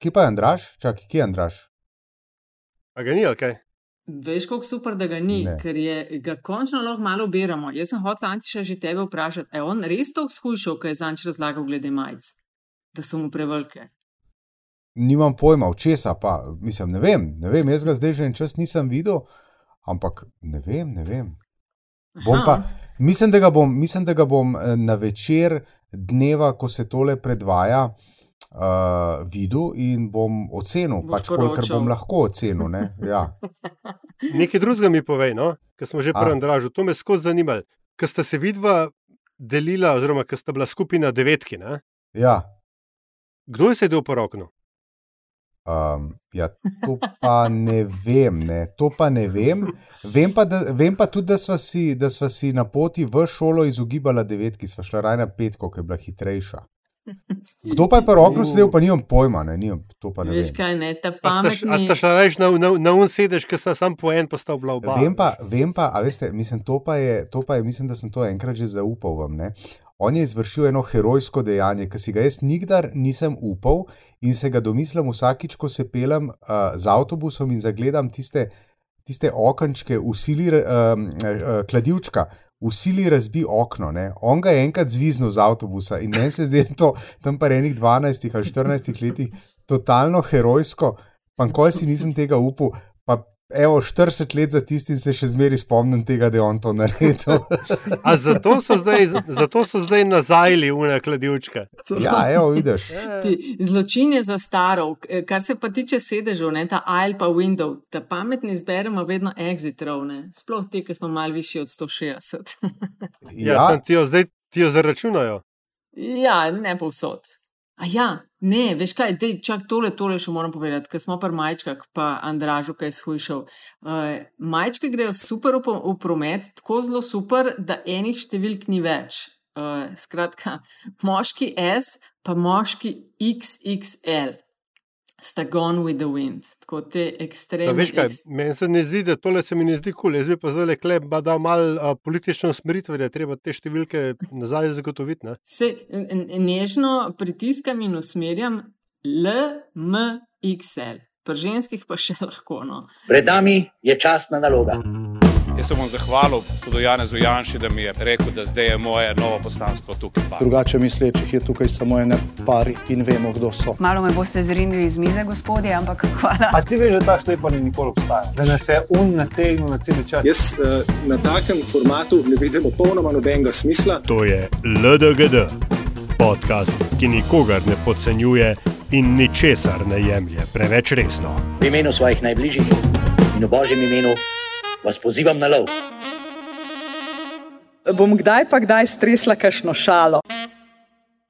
Kje pa je Andraš? Čakaj, kje je Andraš? A ga ni, ok. Veš, kako super, da ga ni, Ne. ker je, ga končno lahko malo beremo. Jaz sem hotel Antiša že tebe vprašati, je on res to skušal, kaj je zanč razlagal glede majic, da so mu prevelike. Nimam pojma, od česa pa, mislim, ne vem, ne vem, jaz ga zdaj že en čas nisem videl, ampak ne vem, ne vem. Bom pa, mislim, da ga bom, mislim, da ga bom eh, na večer dneva, ko se tole predvaja, uh, videl in bom ocenil, Boš pač kolikor bom lahko ocenil. ne, Ja. Nekaj drugega mi povej, no? ker smo že pri Andražu. To me skozi zanimalo. Ker sta se vidva delila, oziroma ker sta bila skupina devetki. Ne? Ja, Kdo je sedel po roknu? um, ja, to pa ne vem, ne, to pa ne vem. Vem pa, da, vem pa tudi, da sva, si, da sva si na poti v šolo izogibala devetki, sva šla raje na petko, ker je bila hitrejša. Kdo pa je pa rokno sedel, pa nimam pojma, ne, nimam, to pa ne Veš vem. kaj, ne, ta š- a pametni. sta šla reči na, na, na un sedež, ker sta sam po en postal bila oba. Vem pa, vem pa, a veste, mislim, to pa je, to pa je, mislim, da sem to enkrat že zaupal vam. Ne? On je izvršil eno herojsko dejanje, ki si ga jaz nikdar nisem upal in se ga domislim vsakič, ko se pelem uh, z avtobusom in zagledam tiste, tiste okenčke, usili, uh, uh, kladivčka. Vsili razbi okno, ne? on ga je enkrat zviznil z avtobusa in meni se zdi da je to tam pa enih 12 ali 14 letih totalno herojsko, pa ko si nisem tega upal, pa evo 40 let za tisti se še zmeraj spomnim tega, da je on to naredil. A zato so zdaj, zato so zdaj nazajli una kladivčka. ja, evo, vidiš. Ti, zločin je zastaral, K- kar se pa tiče sedežev, ne, ta aisle pa window, ta pametni izberemo vedno exit row, ne. sploh te, ki smo malo višji od 160. Ja, Ja, sem ti jo zdaj ti jo zaračunajo. ja, ne povsod. A ja, ne, veš kaj, dej, čak tole, tole še moram povedati, ker smo pri majčkah, pa Andražu, kaj je shujšal. Uh, majčke grejo super v, v promet, tako zelo super, da enih številk ni več. Uh, skratka, moški S, pa moški XXL sta gone with the wind. Tako te Da, ekstremne. veš kaj, eks- meni se ne zdi, da tole se mi ne zdi kul. Cool. Jaz bi pa zdaj le klep, da dal malo a, politične usmeritve, da je treba te številke nazaj zagotoviti. Ne? Se nežno pritiskam in usmerjam LMXL, pri ženskih pa še lahko. No. Pred nami je časna naloga. Jaz se bom zahvalil gospodu Janezu Janši, da mi je rekel, da zdaj je moje novo poslanstvo tukaj. Drugače mislečih je tukaj samo ene pari in vemo, kdo so. Malo me boste zrinili iz mize, gospodje, ampak hvala. A ti veš, da ta šlepa ni nikoli obstajala? Da nas je un nategnil na cel čas. Jaz uh, na takem formatu ne vidim popolnoma nobenega smisla. To je LDGD, podcast, ki nikogar ne podcenjuje in ničesar ne jemlje preveč resno. V imenu svojih najbližjih in v božjem imenu vas pozivam na lov. Bom kdaj pa kdaj stresla kakšno šalo.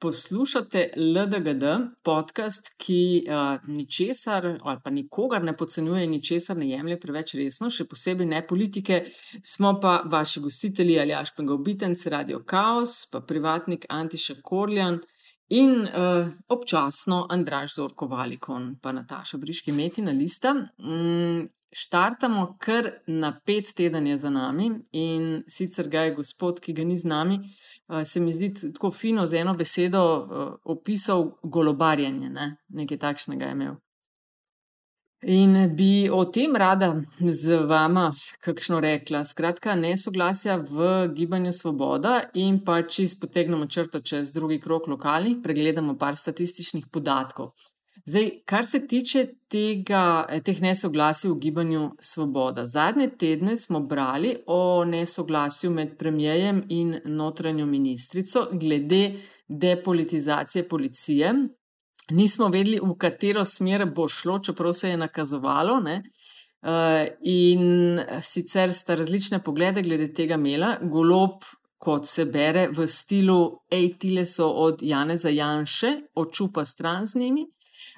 Poslušate LDGD, podcast, ki uh, ničesar ali pa nikogar ne podcenjuje, ničesar ne jemlje preveč resno, še posebej ne politike. Smo pa vaši gostitelji Aljaš Pengovitenc, Radio Chaos, pa privatnik Antiša Korjan in uh, občasno Andraš Zorko Valikon, pa Nataša Briški Metina Lista. Mm, Štartamo kar na pet teden je za nami in sicer ga je gospod, ki ga ni z nami, uh, se mi zdi tako fino z eno besedo uh, opisal golobarjenje, ne? nekaj takšnega je imel. In bi o tem rada z vama kakšno rekla. Skratka, nesoglasja v gibanju Svoboda in pa čez potegnemo črto čez drugi krok lokalnih, pregledamo par statističnih podatkov. Zdaj, kar se tiče tega, eh, teh nesoglasij v gibanju Svoboda. Zadnje tedne smo brali o nesoglasju med premijejem in notranjo ministrico glede depolitizacije policije. Nismo vedeli, v katero smer bo šlo, čeprav se je nakazovalo. Ne? Uh, in sicer sta različne poglede glede tega imela. Golob, kot se bere v stilu, ej, tile so od Janeza Janše, očupa stran z njimi.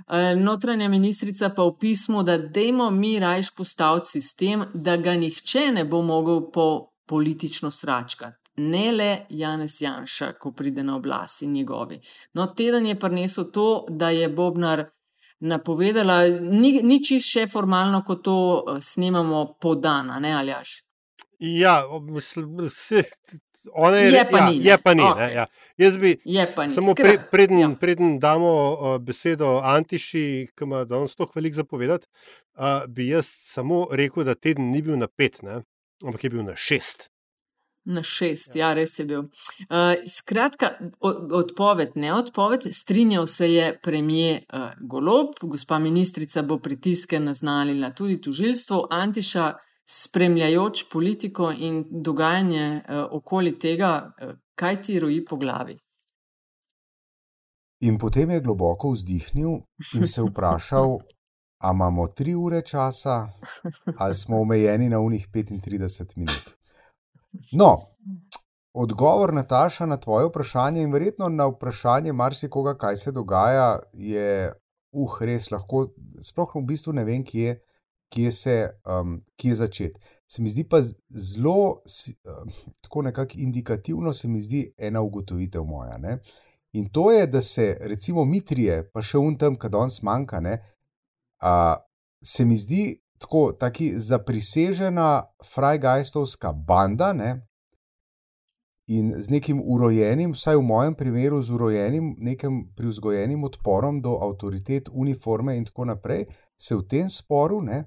Uh, notranja ministrica pa v pismu, da dajmo mi rajš postaviti sistem, da ga nihče ne bo mogel po politično sračkati. Ne le Janez Janša, ko pride na oblast in njegovi. No, teden je prinesel to, da je Bobnar napovedala, ni, ni čist še formalno, ko to eh, snemamo po dana, ne aljaš. Ja, mislim, se, ona je, Je pa ja, ni, ne. je pa ni. Okej. Ne, ja. Jaz bi ni. samo pre, preden, ja. ja. preden damo uh, besedo Antiši, ki ima danes toliko veliko zapovedati, uh, bi jaz samo rekel, da teden ni bil na pet, ne, ampak je bil na šest. Na šest, ja, res je bil. Uh, skratka, odpoved, ne odpoved, strinjal se je premijer uh, Golob, gospa ministrica bo pritiske naznanila tudi tužilstvo, Antiša, spremljajoč politiko in dogajanje uh, okoli tega, uh, kaj ti roji po glavi. In potem je globoko vzdihnil in se vprašal, ali imamo tri ure časa, ali smo omejeni na unih 35 minut. No, odgovor Nataša na tvoje vprašanje in verjetno na vprašanje marsikoga, kaj se dogaja, je, uh, res lahko, sploh v bistvu ne vem, kje, kje se, um, kje začeti. Se mi zdi pa zelo, um, tako nekako indikativno, se mi zdi ena ugotovitev moja. Ne? In to je, da se recimo mi trije, pa še un tam, kad danes manjka, ne, a, se mi zdi tako taki zaprisežena frajgajstovska banda, ne, in z nekim urojenim, vsaj v mojem primeru, z urojenim, nekim privzgojenim odporom do avtoritet, uniforme in tako naprej, se v tem sporu ne,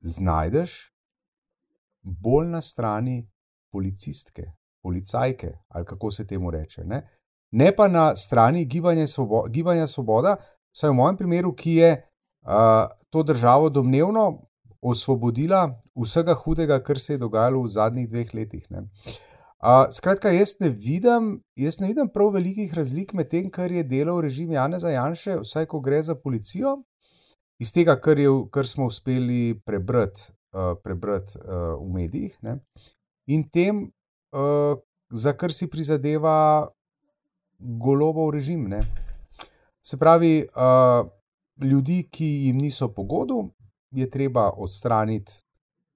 znajdeš bolj na strani policistke, policajke, ali kako se temu reče. Ne, ne pa na strani gibanja, svobo, gibanja Svoboda, vsaj v mojem primeru, ki je uh, to državo domnevno osvobodila vsega hudega, kar se je dogajalo v zadnjih dveh letih. Ne. Uh, skratka, jaz ne, vidim, jaz ne vidim prav velikih razlik med tem, kar je delal režim Janeza Janše, vsaj ko gre za policijo, iz tega, kar, je, kar smo uspeli prebrati, uh, prebrati uh, v medijih, ne, in tem, uh, za kar si prizadeva golobov režim. Ne. Se pravi, uh, ljudi, ki jim niso pogodu, je treba odstraniti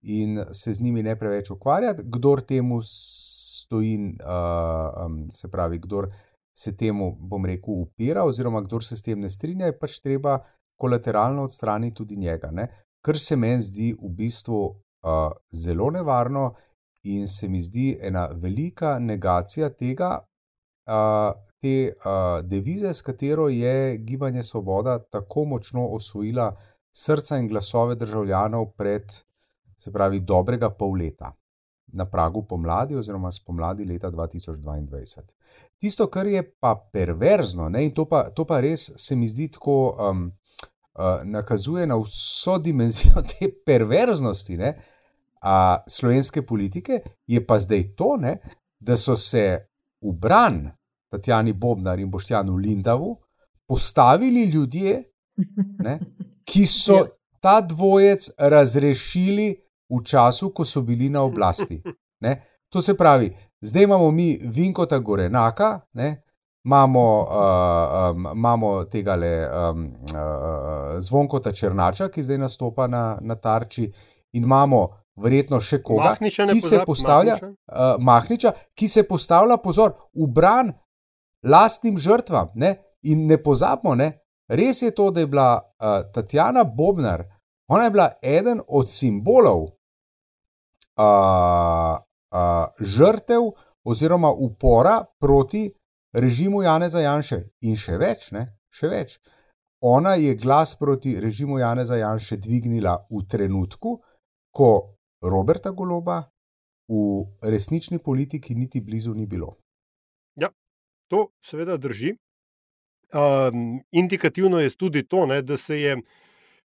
in se z njimi ne preveč ukvarjati. Kdor temu stoji, uh, um, se pravi, kdor se temu, bom rekel, upira, oziroma kdor se s tem ne strinja, je pač treba kolateralno odstraniti tudi njega. Ne? Kar se meni zdi v bistvu uh, zelo nevarno in se mi zdi ena velika negacija tega, uh, te uh, devize, s katero je Gibanje Svoboda tako močno osvojila srca in glasove državljanov pred, se pravi, dobrega pol leta. Na pragu pomladi, oziroma spomladi leta 2022. Tisto, kar je pa perverzno, ne, in to pa, to pa res se mi zdi tako, um, uh, nakazuje na vso dimenzijo te perverznosti ne, uh, slovenske politike, je pa zdaj to, ne, da so se v bran Tatjani Bobnar in Boštjanu Lindavu postavili ljudje, ne, ki so ta dvojec razrešili v času, ko so bili na oblasti. Ne. To se pravi, zdaj imamo mi Vinkota Gorenaka, ne, imamo, uh, um, imamo tega le um, uh, Zvonkota Črnača, ki zdaj nastopa na, na tarči, in imamo verjetno še koga, Mahniča ki se pozab, postavlja, Mahniča. uh, Mahniča, ki se postavlja, pozor, v bran lastnim žrtvam. Ne? In ne pozabimo, ne? res je to, da je bila uh, Tatjana Bobnar, ona je bila eden od simbolov uh, uh, žrtev oziroma upora proti režimu Janeza Janše. In še več, ne? še več. Ona je glas proti režimu Janeza Janše dvignila v trenutku, ko Roberta Goloba v resnični politiki niti blizu ni bilo. Ja, to seveda drži. Um, indikativno je tudi to, ne, da se je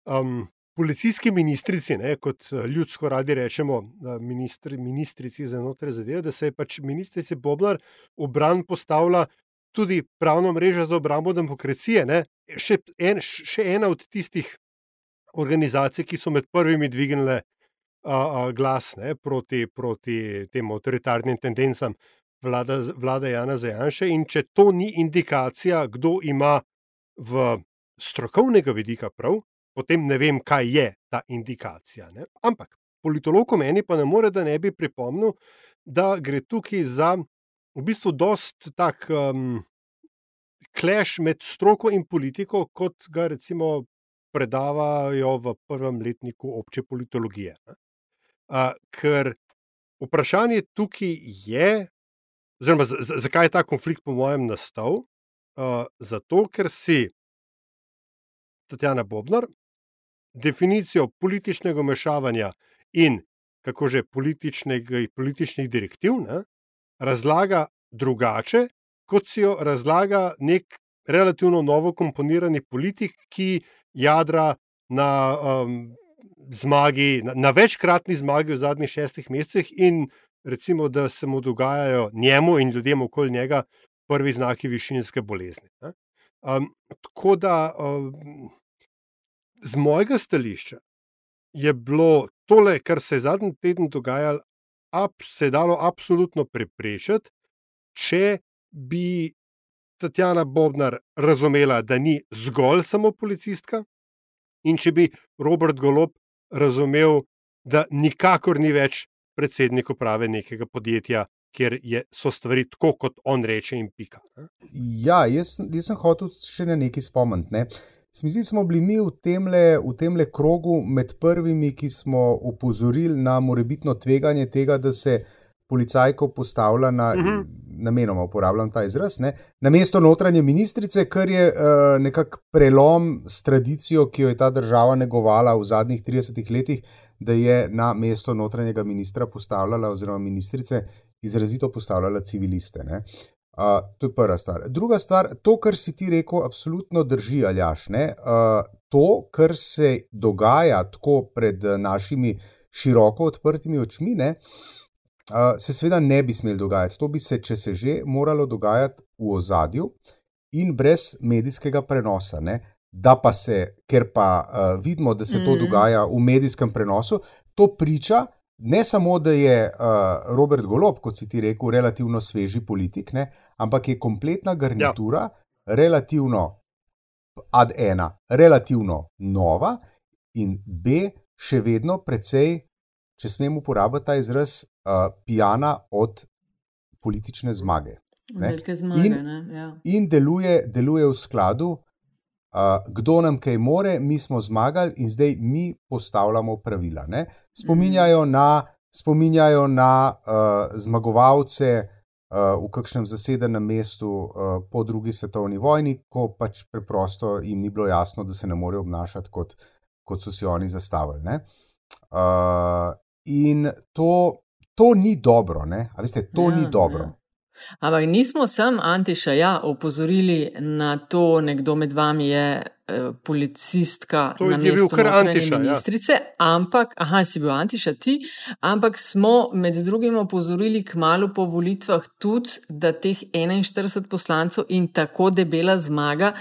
um, policijski ministrici, ne, kot eh, ljudsko radi rečemo, eh, ministri, ministrici za notranje zadeve, da se je pač ministrici Bobnar v bran postavila tudi pravna mreža za obrambo demokracije. Ne, še, en, še ena od tistih organizacij, ki so med prvimi dvignile a, a, glas ne, proti, proti tem avtoritarnim tendencam vlada, vlada Jana Zajanša. In če to ni indikacija, kdo ima v strokovnega vidika prav, potem ne vem, kaj je ta indikacija. Ne. Ampak politolog meni pa ne more, da ne bi pripomnil, da gre tukaj za v bistvu dost tak. Um, Kleš med stroko in politiko, kot ga recimo predavajo v prvem letniku obče politologije. Uh, ker vprašanje tukaj je, oziroma zakaj je ta konflikt, po mojem, nastal? Uh, zato, ker si Tatjana Bobnar definicijo političnega mešavanja in kako že političnih direktiv ne, razlaga drugače, kot si jo razlaga nek relativno novo komponirani politik, ki jadra na um, zmagi, na, na večkratni zmagi v zadnjih šestih mesecih in recimo, da se mu dogajajo njemu in ljudem okoli njega prvi znaki višinske bolezni. Um, tako da um, z mojega stališča je bilo tole, kar se je zadnji teden dogajalo, se je dalo absolutno preprečiti, če bi Tatjana Bobnar razumela, da ni zgolj samo policistka, in če bi Robert Golob razumel, da nikakor ni več predsednik uprave nekega podjetja, kjer je, so stvari tako, kot on reče, in pika. Ja, jaz, jaz sem hotel še na nekaj spomniti. Ne? Smisli smo bili mi v temle, v temle krogu med prvimi, ki smo upozorili na morebitno tveganje tega, da se policajko postavlja na, uh mhm. -huh. namenoma uporabljam ta izraz, ne, na mesto notranje ministrice, kar je uh, nekako prelom s tradicijo, ki jo je ta država negovala v zadnjih 30 letih, da je na mesto notranjega ministra postavljala, oziroma ministrice, izrazito postavljala civiliste. Ne. Uh, to je prva stvar. Druga stvar, to, kar si ti rekel, absolutno drži, aljaš. Uh, to, kar se dogaja tako pred našimi široko odprtimi očmi, ne, uh, se seveda ne bi smel dogajati. To bi se, če se že, moralo dogajati v ozadju in brez medijskega prenosa. Ne? Da pa se, ker pa uh, vidimo, da se mm. to dogaja v medijskem prenosu, to priča ne samo, da je uh, Robert Golob, kot si ti rekel, relativno sveži politik, ne? ampak je kompletna garnitura ja. relativno ad ena, relativno nova in B, še vedno precej, če smem uporabiti ta izraz, uh, pijana od politične zmage. zmage in, ja. in deluje, deluje v skladu, uh, kdo nam kaj more, mi smo zmagali in zdaj mi postavljamo pravila. Ne? Spominjajo na, spominjajo na uh, zmagovalce. V kakšnem zasedenem mestu uh, po drugi svetovni vojni, ko pač preprosto jim ni bilo jasno, da se ne morejo obnašati kot, kot so si oni zastavili. Uh, in to, to ni dobro, ne? a veste, to ja, ni dobro. Ja. Ampak nismo sem, Antiša, ja, opozorili na to, nekdo med vami je eh, policistka to na mestu Antiša, ja. ministrice, ja. ampak, aha, si bil Antiša ti, ampak smo med drugim opozorili k malu po volitvah tudi, da teh 41 poslancev in tako debela zmaga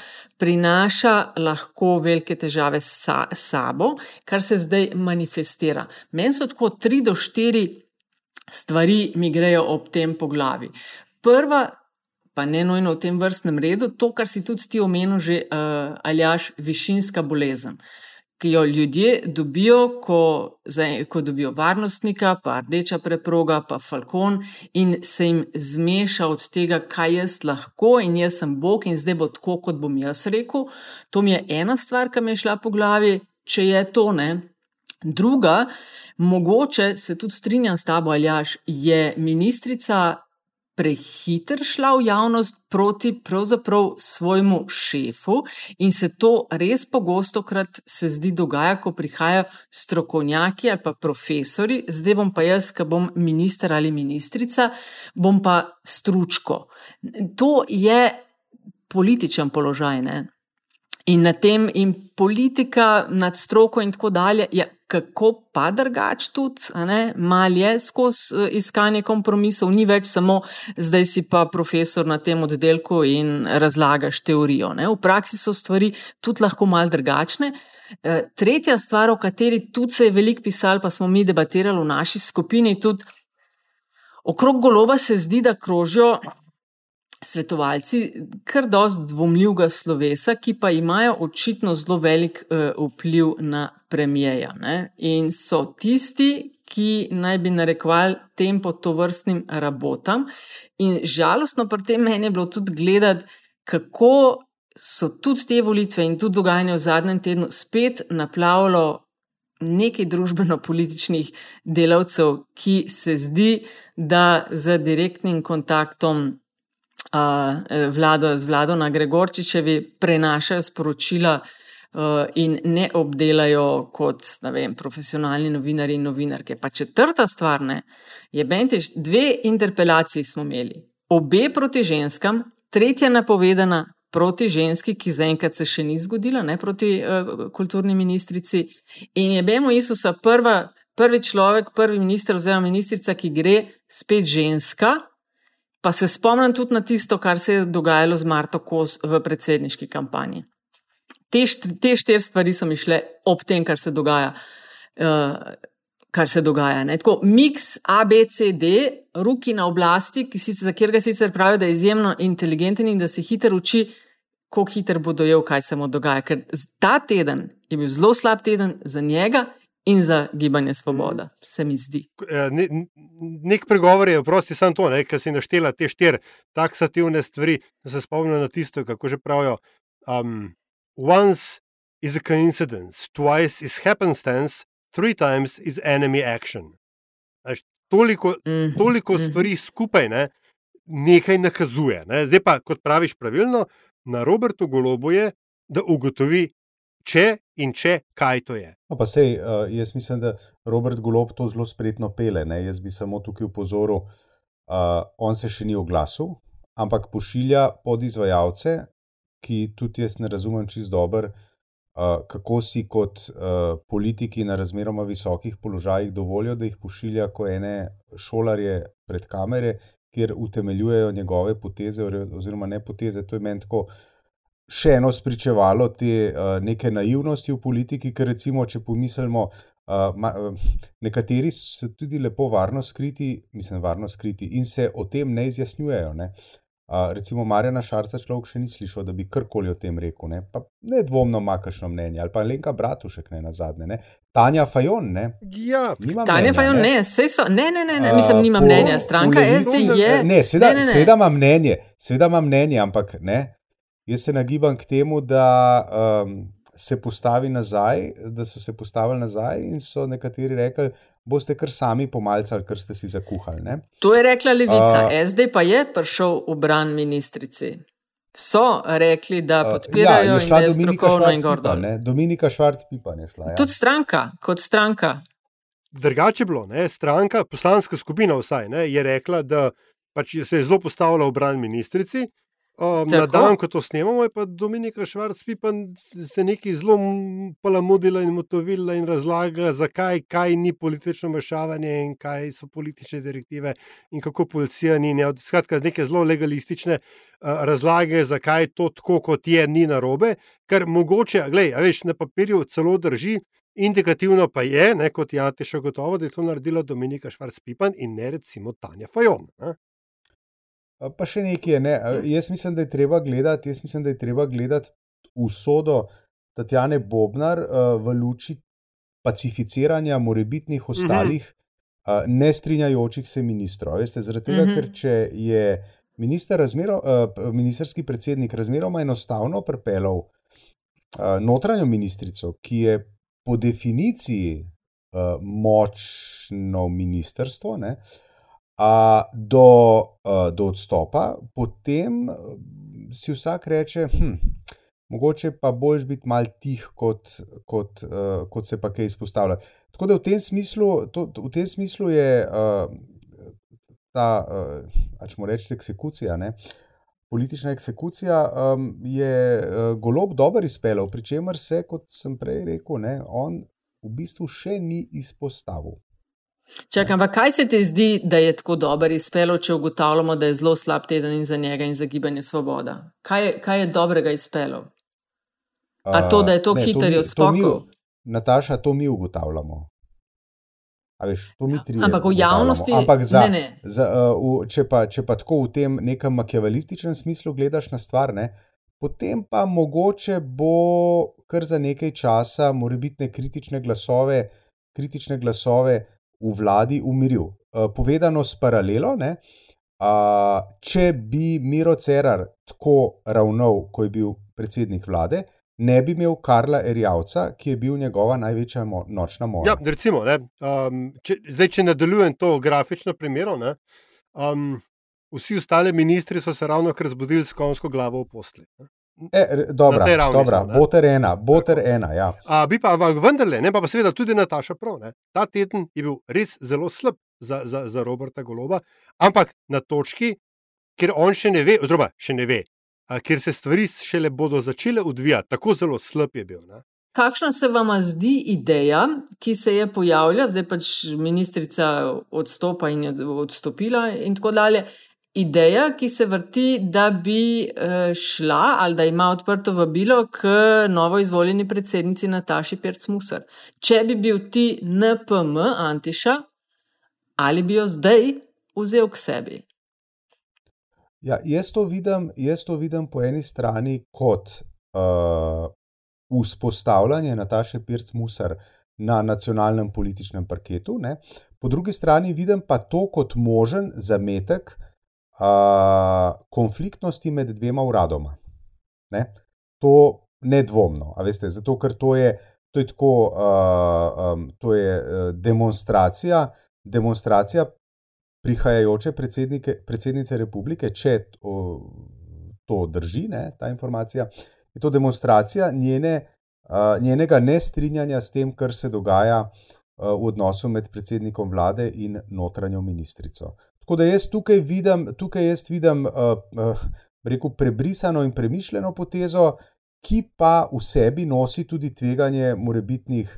prinaša lahko velike težave s sa, sabo, kar se zdaj manifestira. Meni so tako 3 do 4 stvari mi grejo ob tem po glavi. Prva, pa ne nujno v tem vrstnem redu, to, kar si tudi ti omenil, že uh, aljaš, višinska bolezen. Ki jo ljudje dobijo, ko, ko dobijo varnostnika, pa rdeča preproga, pa falkon, in se jim zmeša od tega, kaj jaz lahko, in jaz sem Bog, in zdaj bo tako, kot bom jaz rekel. To mi je ena stvar, ki mi je šla po glavi, če je to ne. Druga, mogoče se tudi strinjam s tabo, Aljaš, je ministrica prehiter šla v javnost proti pravzaprav svojemu šefu in se to res pogosto krat se zdi dogaja, ko prihajajo strokovnjaki ali pa profesori, zdaj bom pa jaz, ki bom minister ali ministrica, bom pa stručko. To je političen položaj, ne? In na tem, in politika nad stroko, in tako dalje, je kako pa drugač tudi, malo je skozi eh, iskanje kompromisov, ni več samo zdaj si pa profesor na tem oddelku in razlagaš teorijo. Ne? V praksi so stvari tudi lahko malo drugačne. Eh, tretja stvar, o kateri tudi se je veliko pisalo, pa smo mi debatirali v naši skupini, tudi okrog goloba se zdi, da krožijo svetovalci kar dost dvomljivega slovesa, ki pa imajo očitno zelo velik uh, vpliv na premijeja. Ne? In so tisti, ki naj bi narekovali tempo to vrstnim rabotam. In žalostno pri tem meni je bilo tudi gledati, kako so tudi te volitve in tudi dogajanje v zadnjem tednu spet naplavilo nekaj družbeno-političnih delavcev, ki se zdi, da z direktnim kontaktom vlado, z vlado na Gregorčičevi prenašajo sporočila uh, in ne obdelajo kot vem, profesionalni novinari in novinarke. Pa četrta stvar ne, je Bentiš, dve interpelaciji smo imeli, obe proti ženskam, tretja napovedana proti ženski, ki zaenkrat se še ni zgodila, ne proti uh, kulturni ministrici. In je Bemo Isusa prva, prvi človek, prvi minister oziroma ministrica, ki gre spet ženska. Pa se spomnim tudi na tisto, kar se je dogajalo z Marto Kos v predsedniški kampanji. Te, te štiri stvari so mi šle ob tem, kar se dogaja. Uh, kar se dogaja. Ne? Tako miks ABCD, ruki na oblasti, sicer, za katerega sicer pravijo, da je izjemno inteligenten in da se hitro uči, kako hitro bo dojel, kaj se mu dogaja. Ker ta teden je bil zelo slab teden za njega. In za gibanje Svoboda, se mi zdi. Ne, nek pregovor je, prosti, samo to, kar si naštela te štiri taksativne stvari. Da se spomnim na tisto, kako že pravijo. Um, once is a coincidence, twice is happenstance, three times is enemy action. Až, toliko, Mhm, toliko stvari skupaj ne, nekaj nakazuje. Ne. Zdaj pa, kot praviš pravilno, na Robertu Golobu je, da ugotovi, če in če, kaj to je. No, pa sej, uh, jaz mislim, da Robert Golob to zelo spretno pele. Ne? Jaz bi samo tukaj upozoril, uh, on se še ni oglasil, ampak pošilja podizvajalce, ki tudi jaz ne razumem čist dobro, uh, kako si kot uh, politiki na razmeroma visokih položajih dovolijo, da jih pošilja kot ene šolarje pred kamere, kjer utemeljujejo njegove poteze oziroma ne poteze. To je meni tako še eno spričevalo te uh, neke naivnosti v politiki, ker recimo, če pomislimo, uh, ma, uh, nekateri so tudi lepo varno skriti, mislim, varno skriti in se o tem ne izjasnjujejo. Ne? Uh, recimo Marjana Šarca človek še ni slišal, da bi karkoli o tem rekel, ne, pa ne dvomno ima kakšno mnenje, ali pa Lenka Bratušek ne na zadnje, ne. Tanja Fajon, ne. Ja, Nima Tanja mnenja, Fajon, ne, sej so, ne, ne, ne, ne, mislim, nima Uh, po- mnenja. Stranka SD je. Ne, seveda, ne, ne, ne. seveda ima mnenje, seveda ima mnenje, ampak ne. Jaz se nagibam k temu, da um, se postavi nazaj, da so se postavili nazaj in so nekateri rekli, boste kar sami pomalcali, ker ste si zakuhali. Ne? To je rekla Levica, A- SD pa je prišel v bran ministrici. So rekli, da Uh, podpirajo je in šla da je Dominika strokovno in gordo. ne. Dominika Švarc-Pipan je šla. Ja. Tudi stranka, kot stranka. drugače je bilo, ne, stranka, poslanska skupina vsaj, ne, je rekla, da pač se je zelo postavila v bran ministrici. Um, na dan, ko to snemamo, je pa Dominika Švarc-Pipan se nekaj zelo palamudila in motovila in razlagala, zakaj kaj ni politično vmešavanje in kaj so politične direktive in kako policija ni. Ne, skratka, neke zelo legalistične uh, razlage, zakaj to tako, kot je, ni narobe, kar mogoče, gledaj, a veš, na papirju celo drži, indikativno pa je, ne, kot je Ante še gotovo, da je to naredila Dominika Švarc-Pipan in ne recimo Tanja Fajon. Ne. A Pa še nekaj je. Ne? A Jaz mislim, da je treba gledati, jaz mislim, da je treba gledati usodo Tatjane Bobnar uh, v luči pacificiranja morebitnih ostalih uh, nestrinjajočih se ministrov. Veste, zaradi tega, Mhm. ker če je minister razmero, uh, ministerski predsednik razmeroma enostavno pripeljal uh, notranjo ministrico, ki je po definiciji uh, močno ministrstvo, ne, a, do, a, do odstopa, potem eh, si vsak reče, hm, mogoče pa boljš biti mal tih, kot, kot, uh, kot se pa kaj izpostavlja. Tako da v tem smislu, to, v tem smislu je uh, ta, uh, če mu rečete, eksekucija. Ne? Politična eksekucija um, je uh, golob dobro izpeljal, pri čemer se, kot sem prej rekel, ne, on v bistvu še ni izpostavil. Čakaj, ampak kaj se ti zdi, da je tako dober izpelo, če ugotavljamo, da je zelo slab teden in za njega in za gibanje Svoboda? Kaj je, kaj je dobrega izpelo? A to, da je to ne, hiter uspokojil? Nataša, to mi ugotavljamo. A veš, to mi tri. Ampak v javnosti- Ampak za, ne, ne. Za, uh, v, če, pa, če pa tako v tem nekem makiavelističnem smislu gledaš na stvar, ne, potem pa mogoče bo kar za nekaj časa morebitne kritične glasove, kritične glasove v vladi umiril. Uh, povedano s paralelo, ne, uh, če bi Miro Cerar tako ravnal, ko je bil predsednik vlade, ne bi imel Karla Erjavca, ki je bil njegova največja mo nočna mora. Ja, recimo, ne, um, če, zdaj, če nadaljujem to grafično primero, ne, um, vsi ostali ministri so se ravno kar zbudili s konsko glavo v posli. Ne. E, dobra, dobra, smo, boter ena, boter ena. Ja. A, bi pa, ampak vendarle, ne, pa, pa seveda tudi Nataša Prav. Ne. Ta teden je bil res zelo slab za, za, za Roberta Goloba, ampak na točki, kjer on še ne ve, oziroma še ne ve, a, kjer se stvari šele bodo začele odvijati, tako zelo slab je bil. Ne. Kakšna se vam zdi ideja, ki se je pojavila, zdaj pač ministrica odstopa in je odstopila, in tako dalje? Ideja, ki se vrti, da bi uh, šla ali da ima odprto vabilo k novo izvoljeni predsednici Nataši Pirc-Musar. Če bi bil ti NPM Antiša, ali bi jo zdaj vzel k sebi? Ja, jaz, to vidim, jaz to vidim po eni strani kot uh, vzpostavljanje Nataše Pirc-Musar na nacionalnem političnem parketu, ne? po drugi strani vidim pa to kot možen zametek uh, konfliktnosti med dvema uradoma. Ne? To nedvomno, veste, zato ker to je, to je, tako, uh, um, to je uh, demonstracija, demonstracija prihajajoče predsednice republike, če to, to drži, ne, ta informacija. Je to demonstracija njene, uh, njenega nestrinjanja s tem, kar se dogaja uh, v odnosu med predsednikom vlade in notranjo ministrico. Tako da jaz tukaj vidim, tukaj jaz vidim uh, uh, rekel, prebrisano in premišljeno potezo, ki pa v sebi nosi tudi tveganje morebitnih,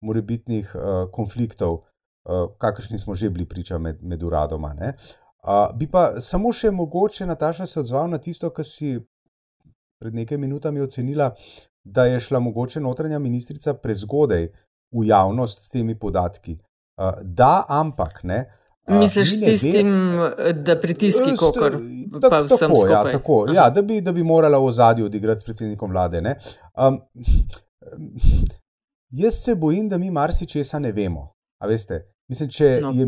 morebitnih uh, konfliktov, uh, kakršni smo že bili priča med, med uradoma. Uh, bi pa samo še mogoče, Nataša, se odzval na tisto, kar si pred nekaj minutami ocenila, da je šla mogoče notranja ministrica prezgodaj v javnost s temi podatki. Uh, da, ampak ne. Uh, Misliš s tistim, da pritiski, kot pa vsem tako, skupaj? Ja, tako, ja, da, bi, da bi morala v zadju odigrati s predsednikom vlade. Um, jaz se bojim, da mi marsikesa ne vemo. Mislim, če, no, je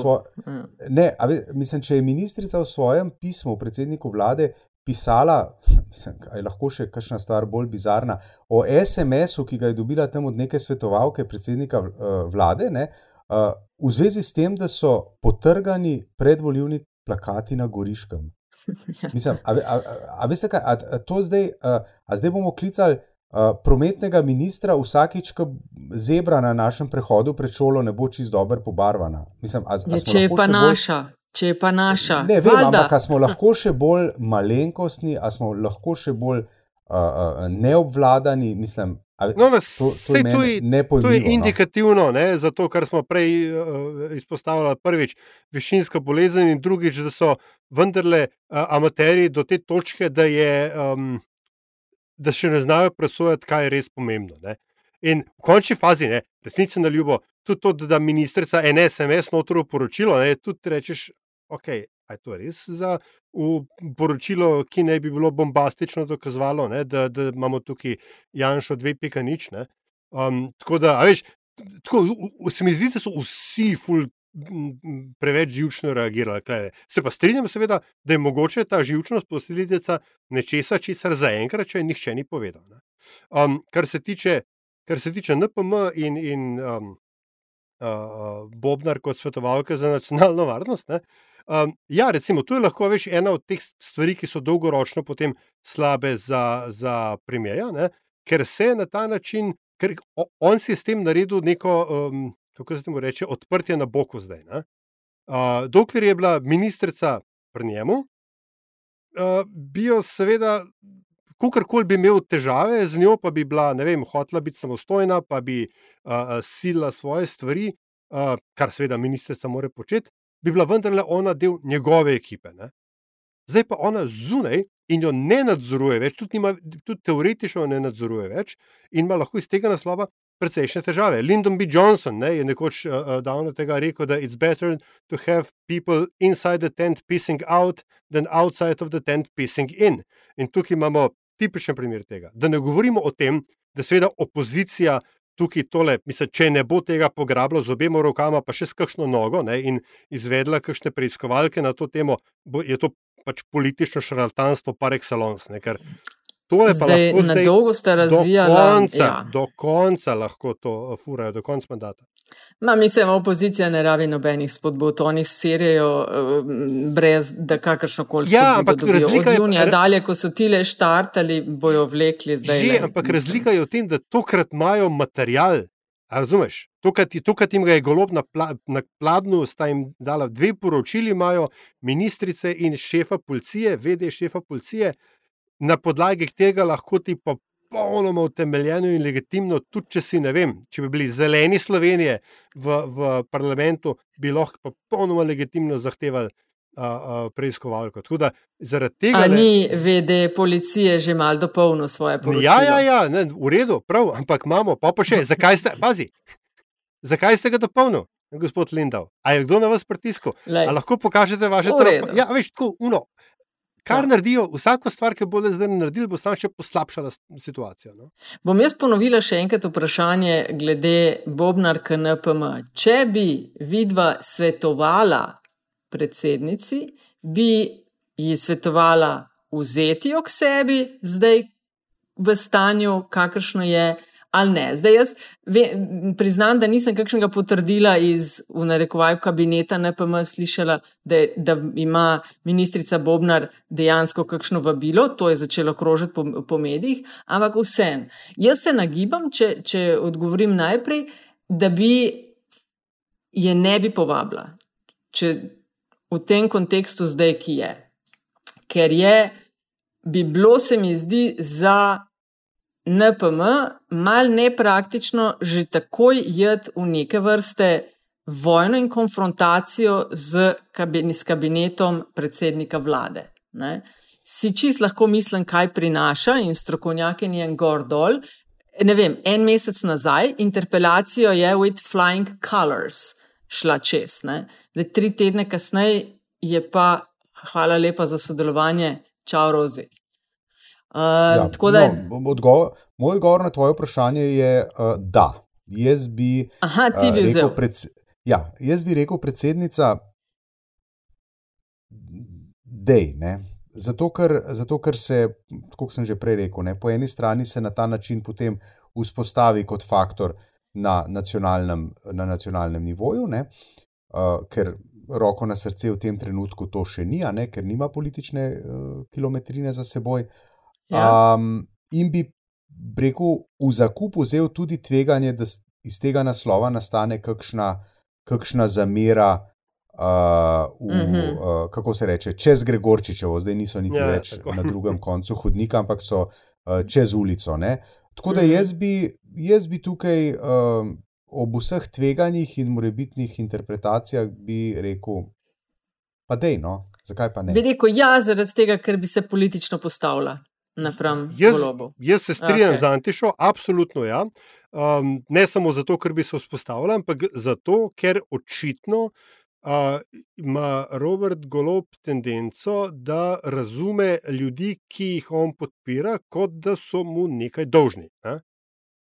svo... Ja. ne, ve, mislim, če je ministrica v svojem pismu predsedniku vlade pisala, mislim, je lahko še kakšna stvar bolj bizarna, o SMS-u, ki ga je dobila tam od neke svetovalke predsednika vlade, ne, uh, v zvezi s tem, da so potrgani predvoljivni plakati na Goriškem. Mislim, a, a, a, a veste kaj, a, a to zdaj, a, a zdaj bomo klicali a, prometnega ministra vsakič, ko zebra na našem prehodu pred šolo ne bo čist dobro pobarvana. Mislim, a, a ja, če je pa naša. Bolj... Če je pa naša, ne vem, Valda. ampak smo lahko še bolj malenkostni, a smo lahko še bolj uh, uh, neobvladani. Mislim, No, nas, to, to, je to, je, to je no. indikativno no. za to, kar smo prej uh, izpostavili. Prvič, višinska bolezen, in drugič, da so vendarle uh, amateri do te točke, da, je, um, da še ne znajo presojati, kaj je res pomembno. Ne. In v končni fazi, resnici na ljubo, tudi to, da ministrica en SMS notro poročilo, ne, tudi rečeš, ok. Je to res za poročilo, ki naj bi bilo bombastično dokazovalo, ne, da, da imamo tukaj Janša, dve pika nič. Um, tako da, veš, tako, se mi zdi, da so vsi ful. Preveč živčno reagirali. Klede. Se pa strinjam, seveda, da je mogoče ta živčnost posledica nečesa, česar zaenkrat še nihče ni povedal. Um, kar, se tiče, kar se tiče NPM in, in um, uh, Bobnar kot svetovalka za nacionalno varnost, ne, Um, ja, recimo, to je lahko veš, ena od teh stvari, ki so dolgoročno potem slabe za, za premijeja, ker se na ta način, ker on si s tem naredil neko, um, kako se temu reče, odprtje na boku zdaj. Uh, dokler je bila ministrica pri njemu, uh, bi jo seveda. Kukorkoli bi imel težave z njo, pa bi bila, ne vem, hotela biti samostojna, pa bi uh, sila svoje stvari, uh, kar seveda ministrica mora početi, bi bila vendarle ona del njegove ekipe. Ne? Zdaj pa ona zunaj in jo ne nadzoruje več, tudi, nima, tudi teoretično ne nadzoruje več in ima lahko iz tega naslova precejšnje težave. Lyndon B. Johnson ne, je nekoč uh, davno tega rekel, da je better to have people inside the tent pissing out than outside of the tent pissing in. In tukaj imamo tipičen primer tega. Da ne govorimo o tem, da seveda opozicija tukaj tole, mislim, če ne bo tega pograbila z obema rokama, pa še s kakšno nogo ne, in izvedla kakšne preiskovalke na to temo, bo, je to pač politično šarlatanstvo par excellence. Ne, ker tole pa Zdaj, lahko na zdaj dolgo sta do razvijala. konca, Ja. do konca lahko to uh, furajo, do konca mandata. Ma, mislim, opozicija ne rabi nobenih spodbud, oni serijo uh, brez da kakršno koli Ja, spodbudo ampak dobijo. razlika je- junija dalje, ko so tile štartali, bojo vlekli zdaj. Že, le. ampak razlika je v tem, da tokrat imajo material. Razumeš? Tokrat, tokrat jim ga je golob na, pla, na pladnju, sta jim dala dve poročili, imajo ministrice in šefa policije, vede šefa policije, na podlagi tega lahko ti popolnoma utemeljeno in legitimno, tudi če si ne vem, če bi bili zeleni Slovenije v, v parlamentu, bi lahko popolnoma legitimno zahtevali a, a, preiskovalko. Tako da zaradi tega. A ni vede policije že mal dopolnil svoje poročilo? Ja, ja, ja ne, v redu, prav, ampak imamo, pa, pa še, zakaj ste, pazi, zakaj ste ga dopolnili, gospod Lindav? A je kdo na vas pritisku? Lej. A lahko pokažete vaše telefone? Ja, veš, tako, uno. Kar Ja. naredijo, vsako stvar, ki bodo zdaj naredili, bo samo še poslabšala situacijo. No? Bom jaz ponovila še enkrat vprašanje glede Bobnar KNPM. Če bi vidva svetovala predsednici, bi ji svetovala vzeti jo k sebi, zdaj v stanju, kakršno je, ali ne. Zdaj jaz ve, priznam, da nisem kakšnega potrdila iz, v narekovaju, kabineta NPM slišala, da, da ima ministrica Bobnar dejansko kakšno vabilo, to je začelo krožiti po, po medijih, ampak vsem. Jaz se nagibam, če, če odgovorim najprej, da bi je ne bi povabila, če v tem kontekstu zdaj, ki je. Ker je, bi bilo se mi zdi za NPM mal nepraktično že takoj jeti v neke vrste vojno in konfrontacijo z, kabin, s kabinetom predsednika vlade. Ne? Si čist lahko mislim, kaj prinaša in strokovnjaki njen gor dol. Ne vem, en mesec nazaj interpelacijo je with flying colors šla čez. Da tri tedne kasneje je pa, hvala lepa za sodelovanje, čau Rozi. Uh, ja, tako da, no, odgovor, moj odgovor na tvoje vprašanje je uh, da. Jaz bi, aha, ti uh, bi rekel, vzel. pred, ja, jaz bi rekel, predsednica, dej. Ne? Zato ker, zato, ker se, kot sem že prej rekel, ne, po eni strani se na ta način potem vzpostavi kot faktor na nacionalnem, na nacionalnem nivoju, ne, uh, ker roko na srce v tem trenutku to še ni, ne, ker nima politične uh, kilometrine za seboj. Ja. Um, in bi rekel, v zakup vzel tudi tveganje, da iz tega naslova nastane kakšna, kakšna zamera. Uh, v, Mhm. uh, kako se reče, čez Gregorčičevo, zdaj niso niti Ja, ja, več tako. na drugem koncu hodnika, ampak so uh, čez ulico. Ne? Tako da Mhm. jaz bi, jaz bi tukaj um, ob vseh tveganjih in morebitnih interpretacijah bi rekel, pa dej, no, zakaj pa ne? Bi rekel, ja, zaradi tega, ker bi se politično postavila Jaz, golobu. jaz se strinjam okay. z Antišo, absolutno ja. Um, ne samo zato, ker bi se vzpostavila, ampak zato, ker očitno uh, ima Robert Golob tendenco, da razume ljudi, ki jih on podpira, kot da so mu nekaj dolžni. Ne?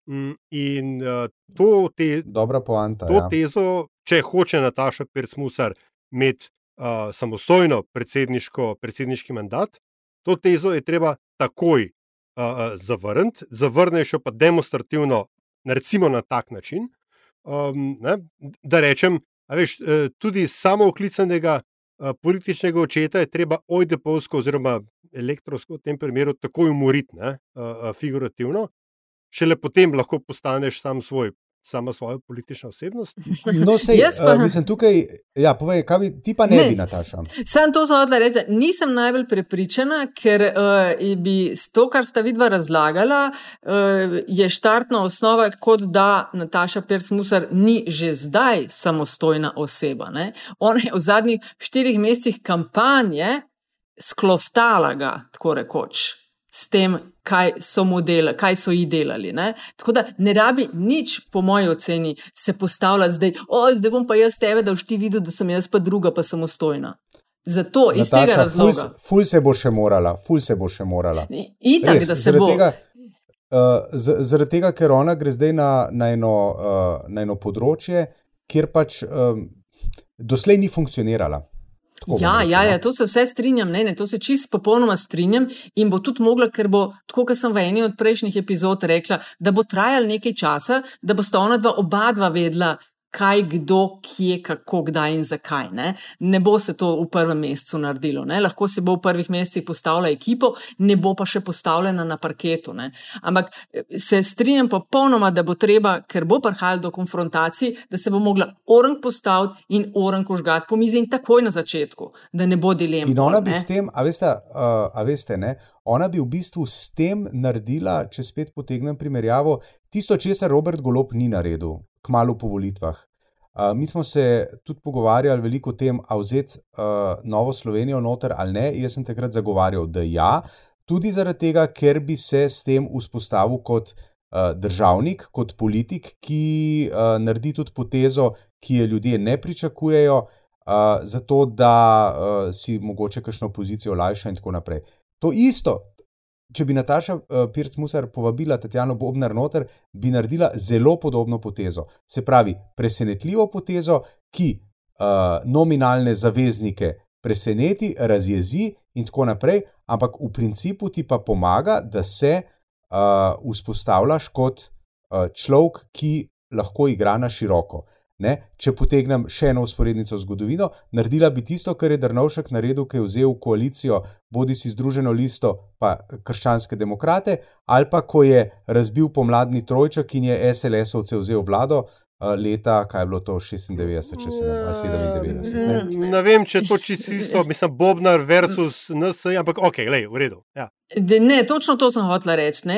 Mm, In uh, to, te, Dobra poanta. to ja. tezo, če hoče Nataša Pircmusar imeti uh, samostojno predsedniško, predsedniški mandat, to tezo je treba takoj uh, zavrniti, zavrneš jo pa demonstrativno, recimo na tak način, um, ne, da rečem, veš, eh, tudi samo oklicanega uh, političnega očeta je treba ojdepovsko oziroma elektronsko v tem primeru takoj umoriti, ne, uh, figurativno, šele potem lahko postaneš sam svoj. Sama svojo politično osebnost. No, sej, Jaz pa- uh, mislim, tukaj, ja, povej, kaj bi, ti pa ne, Ne, bi, Nataša. Sam to sem hodila reči, da nisem najbolj prepričana, ker uh, bi s to, kar sta vidva razlagala, uh, je štartna osnova, kot da Nataša Persmusar ni že zdaj samostojna oseba. Ne? Ona je v zadnjih štirih mesecih kampanje skloftala ga, tako rekoč. S tem, kaj so, modela, kaj so ji delali. Ne? Tako da ne rabi nič, po moji oceni, se postavljati zdaj, o, zdaj bom pa jaz tebe, da boš ti videl, da sem jaz pa druga, pa samostojna. Zato iz Nataša, tega ful, razloga. se- ful se bo še morala, ful se bo še morala. Itak, Res, da se bo. Tega, uh, z- zaradi tega, ker ona gre zdaj na, na, eno, uh, na eno področje, kjer pač um, doslej ni funkcionirala. Ja, ja, ja, to se vse strinjam, ne, ne, to se čist popolnoma strinjam in bo tudi mogla, ker bo, tako kot sem v eni od prejšnjih epizod rekla, da bo trajalo nekaj časa, da bosta ona dva oba dva vedela, kaj, kdo, kje, kako, kdaj in zakaj. Ne, ne bo se to v prvem mesecu naredilo. Ne. Lahko se bo v prvih mesecih postavila ekipo, ne bo pa še postavljena na parketu. Ne. Ampak eh, se strinjam popolnoma, da bo treba, ker bo prihajalo do konfrontacij, da se bo mogla orang postaviti in orang užgati po mizi in takoj na začetku, da ne bo dilema. In ona bi s tem, a veste, uh, a veste ne, ona bi v bistvu s tem naredila, če spet potegnem primerjavo, tisto, česar Robert Golop ni naredil, kmalo po volitvah. Uh, mi smo se tudi pogovarjali veliko o tem, ali vzeti uh, Novo Slovenijo noter ali ne. Jaz sem takrat zagovarjal, da ja, tudi zaradi tega, ker bi se s tem vzpostavil kot uh, državnik, kot politik, ki uh, naredi tudi potezo, ki je ljudje ne pričakujejo, uh, zato da uh, si mogoče kakšno pozicijo lajša in tako naprej. To isto, če bi Nataša uh, Pirc-Musar povabila Tatjano Bobnar noter, bi naredila zelo podobno potezo. Se pravi, presenetljivo potezo, ki uh, nominalne zaveznike preseneti, razjezi in tako naprej, ampak v principu ti pa pomaga, da se uh, vzpostavljaš kot uh, človek, ki lahko igra na široko. Ne? Če potegnem še eno usporednico v zgodovino, naredila bi tisto, kar je Drnovšek naredil, ki je vzel koalicijo bodi si Združeno listo, pa krščanske demokrate, ali pa ko je razbil pomladni trojček in je SLS-ovce vzel vlado. Leta, kaj je bilo to, 96, če se ne vem, 97. Ne? ne vem, če je to čisto isto, mislim, Bobnar versus NSA, ampak ok, le, v redu. Ja. Ne, točno to sem hotel reči.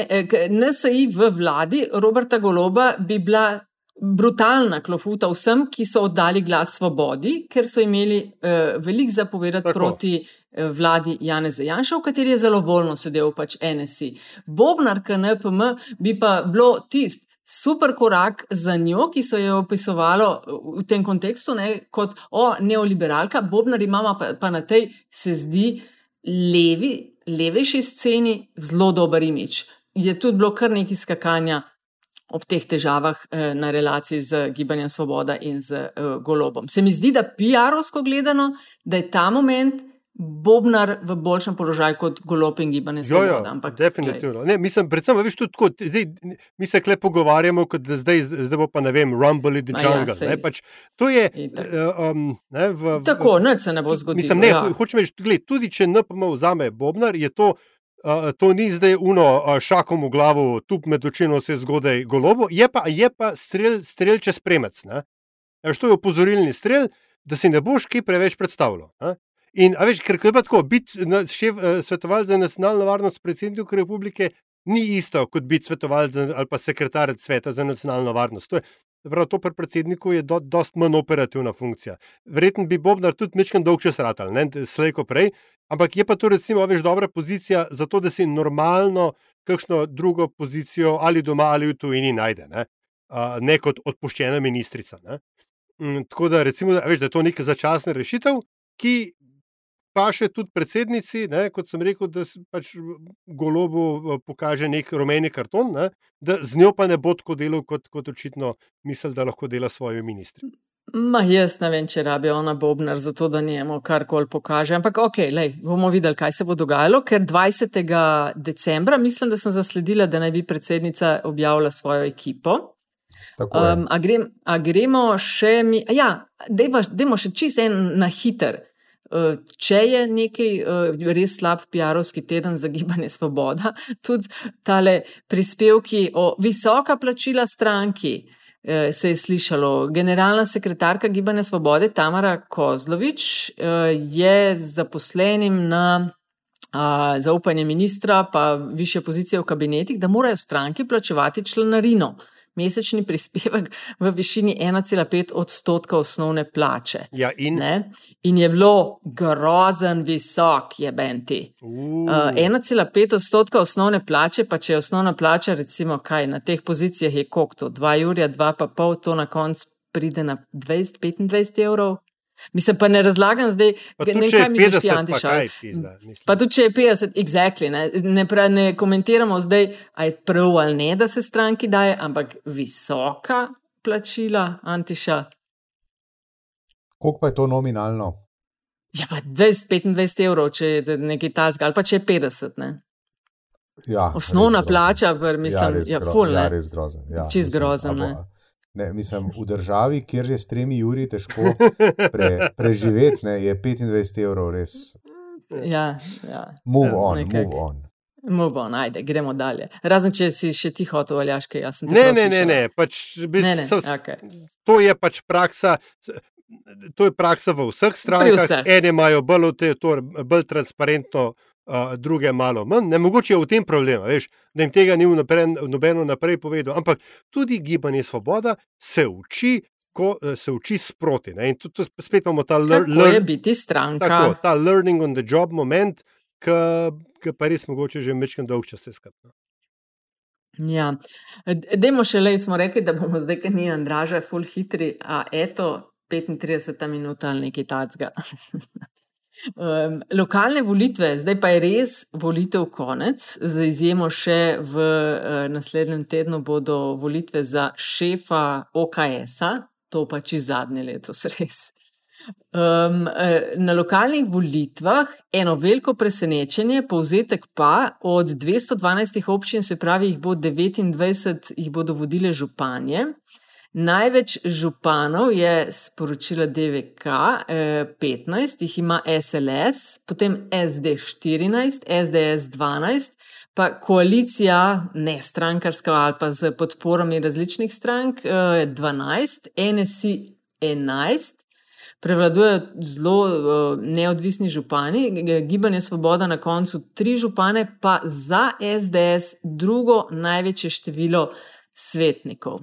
NSA v vladi Roberta Goloba bi bila brutalna klofuta vsem, ki so oddali glas svobodi, ker so imeli uh, veliko zapovedati Tako. proti uh, vladi Janeza Janša, v kateri je zelo voljno sedel pač NSI. Bobnar KNPM bi pa bilo tist. Super korak za njo, ki so jo opisovali v tem kontekstu ne, kot o, neoliberalka, Bobnar ima pa, pa na tej, se zdi, levi, levejši sceni zelo dober imič. Je tudi bilo kar nekaj skakanja ob teh težavah eh, na relaciji z Gibanjem Svoboda in z eh, Golobom. Se mi zdi, da PR-ovsko gledano, da je ta moment. Bobnar v boljšem položaju kot golob in gibanje svoboda. Jo, jo, ampak, definitivno. Ne, mislim, predvsem, veš, tudi tako, zdaj, mi se kle pogovarjamo, kot da zdaj, zdaj bo pa ne vem, Rumble in the ja, Jungle. Ja, ne, pač, to je. Um, ne, v, tako, nič se ne bo zgodilo. Mislim, ne, ja. hočem reči, tudi če NPM vzame Bobnar, je to. Uh, to ni zdaj uno uh, šakom v glavo, tu med očino se zgodaj golobo, je pa, je pa strel, strel čez premec. Eš, to je opozorilni strel, da si ne boš kaj preveč predstavljal. Ne? In, a veš, ker je pa tako, biti šef uh, svetovalec za nacionalno varnost predsednika republike ni isto kot biti svetovalec ali pa sekretarec sveta za nacionalno varnost. To je, Prav, to pri predsedniku je do, dost manj operativna funkcija. Verjetno bi Bobnar tudi nekaj dolg čas ratal, ne slejko prej, ampak je pa to recimo več dobra pozicija za to, da si normalno kakšno drugo pozicijo ali doma ali v tujini najde, ne, uh, ne kot odpuščena ministrica. Ne. Um, tako da, recimo, da, veš, da je to neka začasna rešitev, ki pa še tudi predsednici, ne, kot sem rekel, da se pač golobu pokaže nek rumeni karton, ne, da z njo pa ne bo tako delal, kot, kot očitno misli, da lahko dela svoje ministri. Ma, jaz ne vem, če rabi ona Bobnar za to, da njemu karkoli pokaže. Ampak, ok, lej, bomo videli, kaj se bo dogajalo, ker 20. decembra mislim, da sem zasledila, da naj bi predsednica objavila svojo ekipo. Um, a, grem, a gremo še mi, ja, dajmo še čist en na hiter. Eh, če je nekaj eh, res slab PR-ovski teden za gibanje Svoboda, tudi tale prispevki o visoka plačila stranki. Eh, se je slišalo, generalna sekretarka Gibanja Svobode Tamara Kozlovič je zaposlenim na zaupanje ministra, pa više pozicije v kabinetih, da morajo stranki plačevati članarino mesečni prispevek v višini 1,5 odstotka osnovne plače. Ja, in? in je bilo grozen visok, je Benti. Uh. Uh, 1,5 odstotka osnovne plače, pa če je osnovna plača, recimo, kaj na teh pozicijah je kokto, 2 jurja, 2,5, to na koncu pride na 20-25 evrov. Mislim, pa ne razlagam zdaj, ne, kaj mi je Antiša. Pa tudi če je 50, exactly, ne, ne, pra, ne komentiramo zdaj, aj prav ali ne, da se stranki daje, ampak visoka plačila Antiša. Koliko pa je to nominalno? Ja, pa 20-25 evrov, če je nekaj talskega, ali pa če je 50. Ne? Ja, Osnovna plača, ker mislim, res ja, ful, ja, res grozen. Ja, Čist mislim, grozen, a bo- ne. Mislim, v državi, kjer je s tremi juri težko pre, preživeti, ne, je 25 evrov res. Ja, ja. Move Ja, on, move on. Move on, ajde, gremo dalje. Razen če si še ti hotel, aljaške, jaz sem te Ne, ne, ne, ne, pač, bi, Ne, ne, so, okej. to je pač praksa. To je praksa v vseh strankah. vseh. Ene imajo bolj, te, to, bolj transparentno, uh, druge malo manj. Ne, mogoče je v tem problem, veš, da jim tega ni vnaprej, nobeno naprej povedal. Ampak tudi gibanje Svoboda se uči, ko eh, se uči sproti. Ne? In tudi spet imamo ta lear, Kako je learn, biti stranka? tako, ta learning on the job moment, ki pa res mogoče že večkrat dolg čas se skrbno. Ja, D- dajmo še le, smo rekli, da bomo zdaj, ker ni Andraža, full hitri, a eto, 35 minut ali nekaj tacga. Um, lokalne volitve, zdaj pa je res volitev konec, za izjemo še v uh, naslednjem tednu bodo volitve za šefa OKS-a, to pa či zadnje letos res. Um, na lokalnih volitvah eno veliko presenečenje, povzetek pa od 212 občin, se pravi, jih bo 29, jih bodo vodile županje. Največ županov je sporočila DVK, eh, 15, jih ima SLS, potem SD 14, SDS 12, pa koalicija, ne strankarska ali pa z podporami različnih strank, eh, 12, NSI 11. Prevladujejo zelo uh, neodvisni župani, Gibanje Svoboda na koncu tri župane, pa za SDS drugo največje število svetnikov.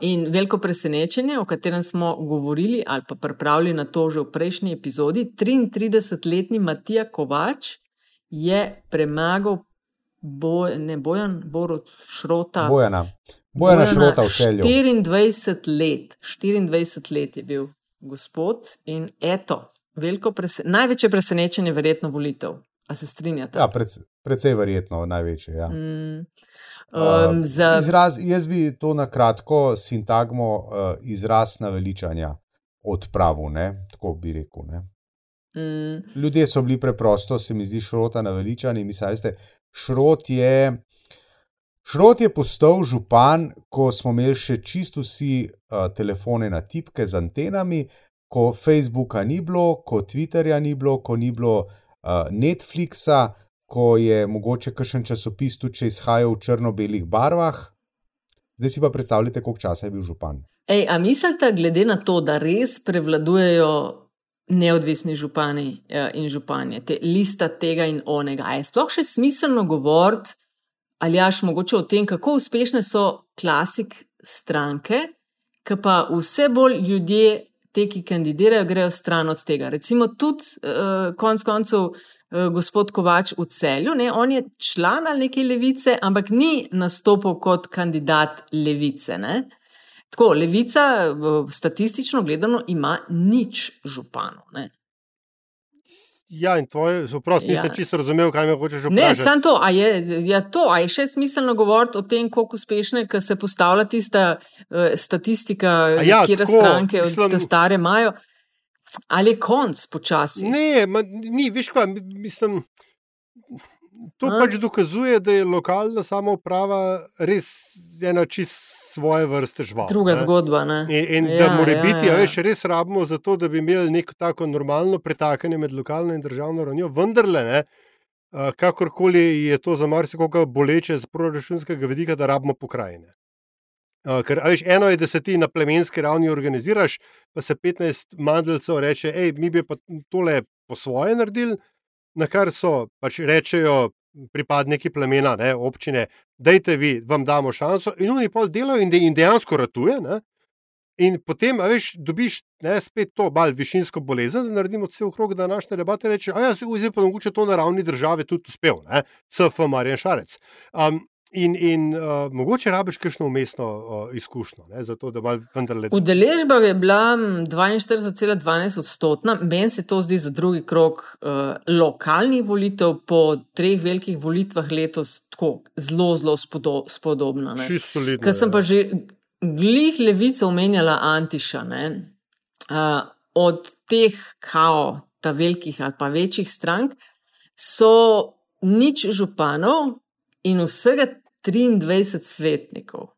In veliko presenečenje, o katerem smo govorili ali pa pripravili na to že v prejšnji epizodi, 33-letni Matija Kovač je premagal boj, ne Bojan, Borod Šrota. Bojana. Bojana Šrota v celju. 24 let, 24 let je bil gospod in eto, veliko prese, največje presenečenje, verjetno volitev. A se strinjate? Ja, prec, precej verjetno največje. Ja. Mm, Uh, um, za, izraz, jaz bi to na kratko sintagmo uh, izraz naveličanja odpravil, ne? tako bi rekel. Ne? mm, Ljudje so bili preprosto, se mi zdi, šrota naveličani. Mislim, veste, šrot je. Šrot je postal župan, ko smo imeli še čisto vsi uh, telefone na tipke z antenami, ko Facebooka ni bilo, ko Twitterja ni bilo, ko ni bilo uh, Netflixa, ko je mogoče kakšen časopis tudi če izhajal v črno-belih barvah. Zdaj si pa predstavljate, koliko časa je bil župan. ej, a mislite, glede na to, da res prevladujejo neodvisni župani eh, in županje, te lista tega in onega, je sploh še smiselno govoriti, ali jaš mogoče o tem, kako uspešne so klasik stranke, ki pa vse bolj ljudje, te, ki kandidirajo, grejo stran od tega. Recimo tudi uh, konc koncev. Eh, Gospod Kovač v celju, ne, on je član ali neke levice, ampak ni nastopil kot kandidat levice. Ne. Tako, levica, statistično gledano, ima nič županov. Ne, Ja, in tvoje, oprosti, nisem Ja. čisto razumel, kaj me hočeš ne vprašati. samo to, a je, ja, to, a je še smiselno govoriti o tem, koliko uspešne, ker se postavlja tista uh, statistika, ja, kje stranke od mislim- te stare imajo. Ali je konc počasi? Ne, ma, ni, veš kaj, mi- mislim. To A? pač dokazuje, da je lokalna samouprava res ena čist svoje vrste žval. Druga ne. zgodba. Ne? In, in Ja, da mora ja, biti, ja. ja, veš, res rabimo za to, da bi imeli neko tako normalno pretakanje med lokalno in državno ravnjo, vendarle, ne, a, kakorkoli je to za marsikoga boleče z proračunskega vidika, da rabimo pokrajine. A, Ker, veš, eno je, da se ti na plemenski ravni organiziraš, pa se 15 mandlcev reče, hej, mi bi pa tole po svoje naredili, na kar so pač rečejo pripadniki plemena, ne, občine, dajte vi, vam damo šanso, in oni pol delajo in, de, in dejansko ratuje. Ne, In potem, a veš, dobiš ne, spet to malo višinsko bolezen, da naredimo cel krog današnje debate. Reče, a ja, se zdaj pa mogoče to na ravni države tudi uspel, ne? CF Marjan Šarec. Um, in in uh, mogoče rabiš kakšno umestno uh, izkušnjo, ne, zato da malo vendarle. Udeležba je bila mm, 42,12 odstotna, meni se to zdi za drugi krok uh, lokalnih volitev, po treh velikih volitvah letos tako zelo, zelo spodo, spodobna. Čisto solidno. Ker sem ja. pa že glih levico omenjala Antiša. ne. Uh, od teh kao, ta velikih ali pa večjih strank, so nič županov in vsega 23 svetnikov.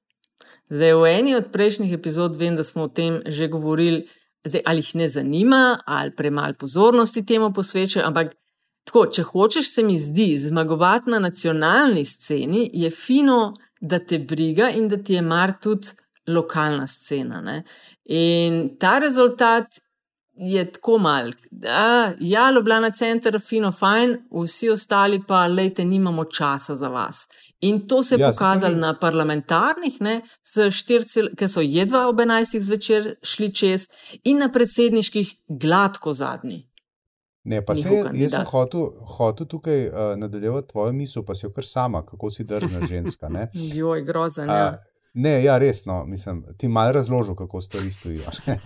Zdaj, v eni od prejšnjih epizod vem, da smo o tem že govorili, zdaj, ali jih ne zanima, ali premalo pozornosti temu posvečajo. Ampak, tako, če hočeš, se mi zdi, zmagovati na nacionalni sceni je fino, da te briga in da ti je mar tudi lokalna scena. Ne? In ta rezultat je tako mal. Da, ja, Ljubljana center, fino, fajn, vsi ostali pa, lejte, nimamo časa za vas. In to se je ja, pokazalo na parlamentarnih, ki so jedva ob 11. zvečer šli čez, in na predsedniških, gladko zadnji. Ne, pa se, jaz sem hotel, hotel tukaj uh, nadaljevati tvojo misel, pa si jo kar sama, kako si drzna ženska. Joj, grozen. Ja. Ne, ja, resno, mislim, ti malo razložil, kako stvari stojijo.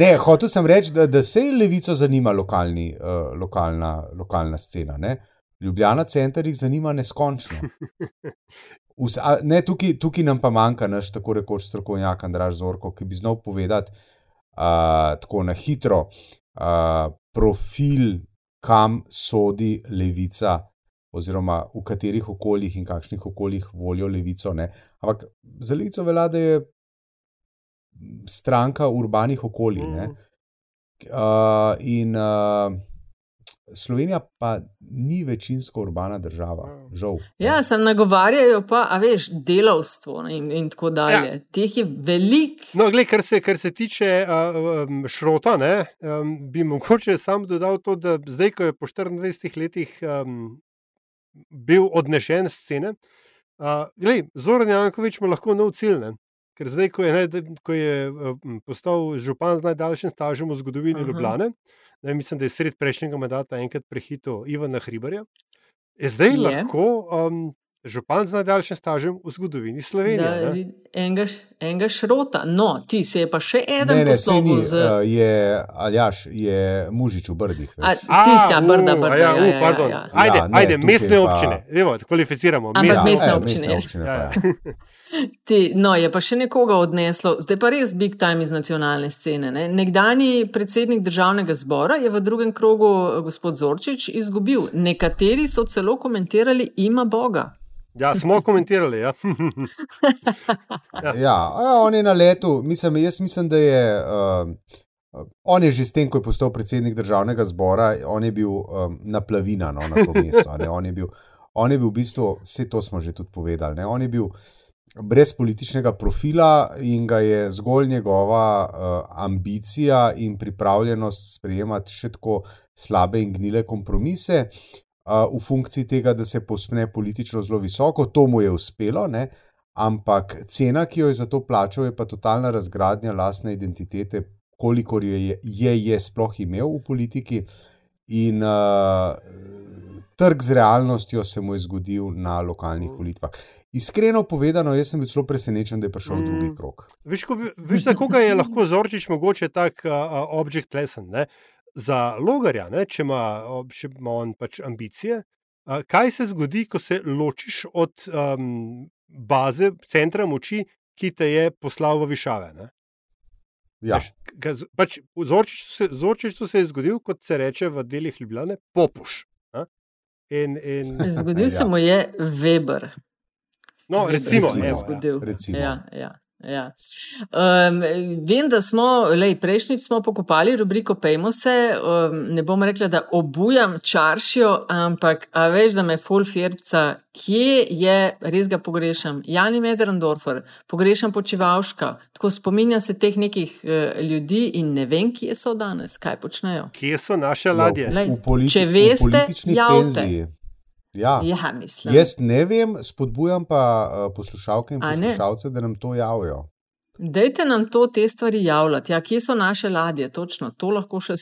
ne, hotel sem reči, da, da se je levico zanima lokalni, uh, lokalna, lokalna scena. Ne? Ljubljana center jih zanima neskončno. Vse, a, ne, tukaj, tukaj nam pa manjka naš tako rekoč strokovnjak Andraš Zorko, ki bi znal povedati uh, tako na hitro uh, profil, kam sodi levica oziroma v katerih okoljih in kakšnih okoljih volijo levico. Ne. Ampak za levico velja, da je stranka urbanih okolij. Mm. Uh, in uh, Slovenija pa ni večinsko urbana država, žal. Ja, sem nagovarjajo pa, a veš, delovstvo ne, in, in tako dalje. Ja. Teh je veliko. No, gled, kar, kar se tiče uh, šrota, ne, um, bi mogoče sam dodal to, da zdaj, ko je po 24 letih um, bil odnešen z scene. Uh, Zoran Jankovič ima lahko nov cilj, ne? ker zdaj, ko je, ne, ko je postal župan z najdaljšim stažem v zgodovini Aha. Ljubljane, ne, mislim, da je sred prejšnjega mandata enkrat prehitil Ivana Hribarja, je zdaj je. lahko um, župan z najdaljšim stažem v zgodovini Slovenije. Enega, enega šrota, no, ti se je pa še eden poslovil. Z... Uh, je Aljaš, je mužič v Brdih. Tista brda, brda. Ja, ja, ja, ja, ja. Ajde, ja, ne, ajde mestne pa... občine, Evo, kvalificiramo. Ampak mestne ja, občine. Mestne občine ja. ja. Ti, no, je pa še nekoga odneslo, zdaj pa res big time iz nacionalne scene. Ne? Nekdani predsednik državnega zbora je v drugem krogu gospod Zorčič izgubil. Nekateri so celo komentirali, ima Boga. Ja, smo komentirali. Ja. ja. ja, on je na letu. Mislim, jaz mislim, da je. Uh, On je že s tem, ko je postal predsednik državnega zbora, on je bil um, naplavina no, na to mesto. On je, bil, on je bil v bistvu, vse to smo že tudi povedali, ne? on je bil brez političnega profila in ga je zgolj njegova uh, ambicija in pripravljenost sprejemati še tako slabe in gnile kompromise, uh, v funkciji tega, da se posne politično zelo visoko, to mu je uspelo, ne? ampak cena, ki jo je za to plačal, je pa totalna razgradnja lastne identitete, kolikor jo je, je, je sploh imel v politiki. In uh, trg z realnostjo se mu je zgodil na lokalnih mm. volitvah. Iskreno povedano, jaz sem bil zelo presenečen, da je prišel mm. drugi krok. Veš, ko, veš da koga je lahko Zorčič mogoče tak uh, objekt lesen? Ne? Za logarja, ne, če ima, če ima on pač ambicije, kaj se zgodi, ko se ločiš od um, baze, centra moči, ki te je poslal v višave. Ne? Ja. Pač, Zorčič se je zgodil, kot se reče v delih Ljubljana, popuš. In, in... Zgodil ja. se mu je Weber. No, recimo, recimo, recimo, ja, recimo. Ja, ja. Ja. Um, vem, da smo, lej, prejšnjič smo pokopali rubriko Pejmo se. Um, ne bom rekla, da obujam čaršijo, ampak veš, da me fulfirca, kje je, res ga pogrešam. Jani Medrendorfer, pogrešam počivalška. Tako spominjam se teh nekih uh, ljudi in ne vem, kje so danes, kaj počnejo. Kje so naše ladje? Lej, če veste, javite. Ja. Ja, Jaz ne vem, spodbujam pa uh, poslušalke in poslušalce, da nam to javijo. Dajte nam to, te stvari javljati. Ja, kje so naše ladje? Točno to lahko še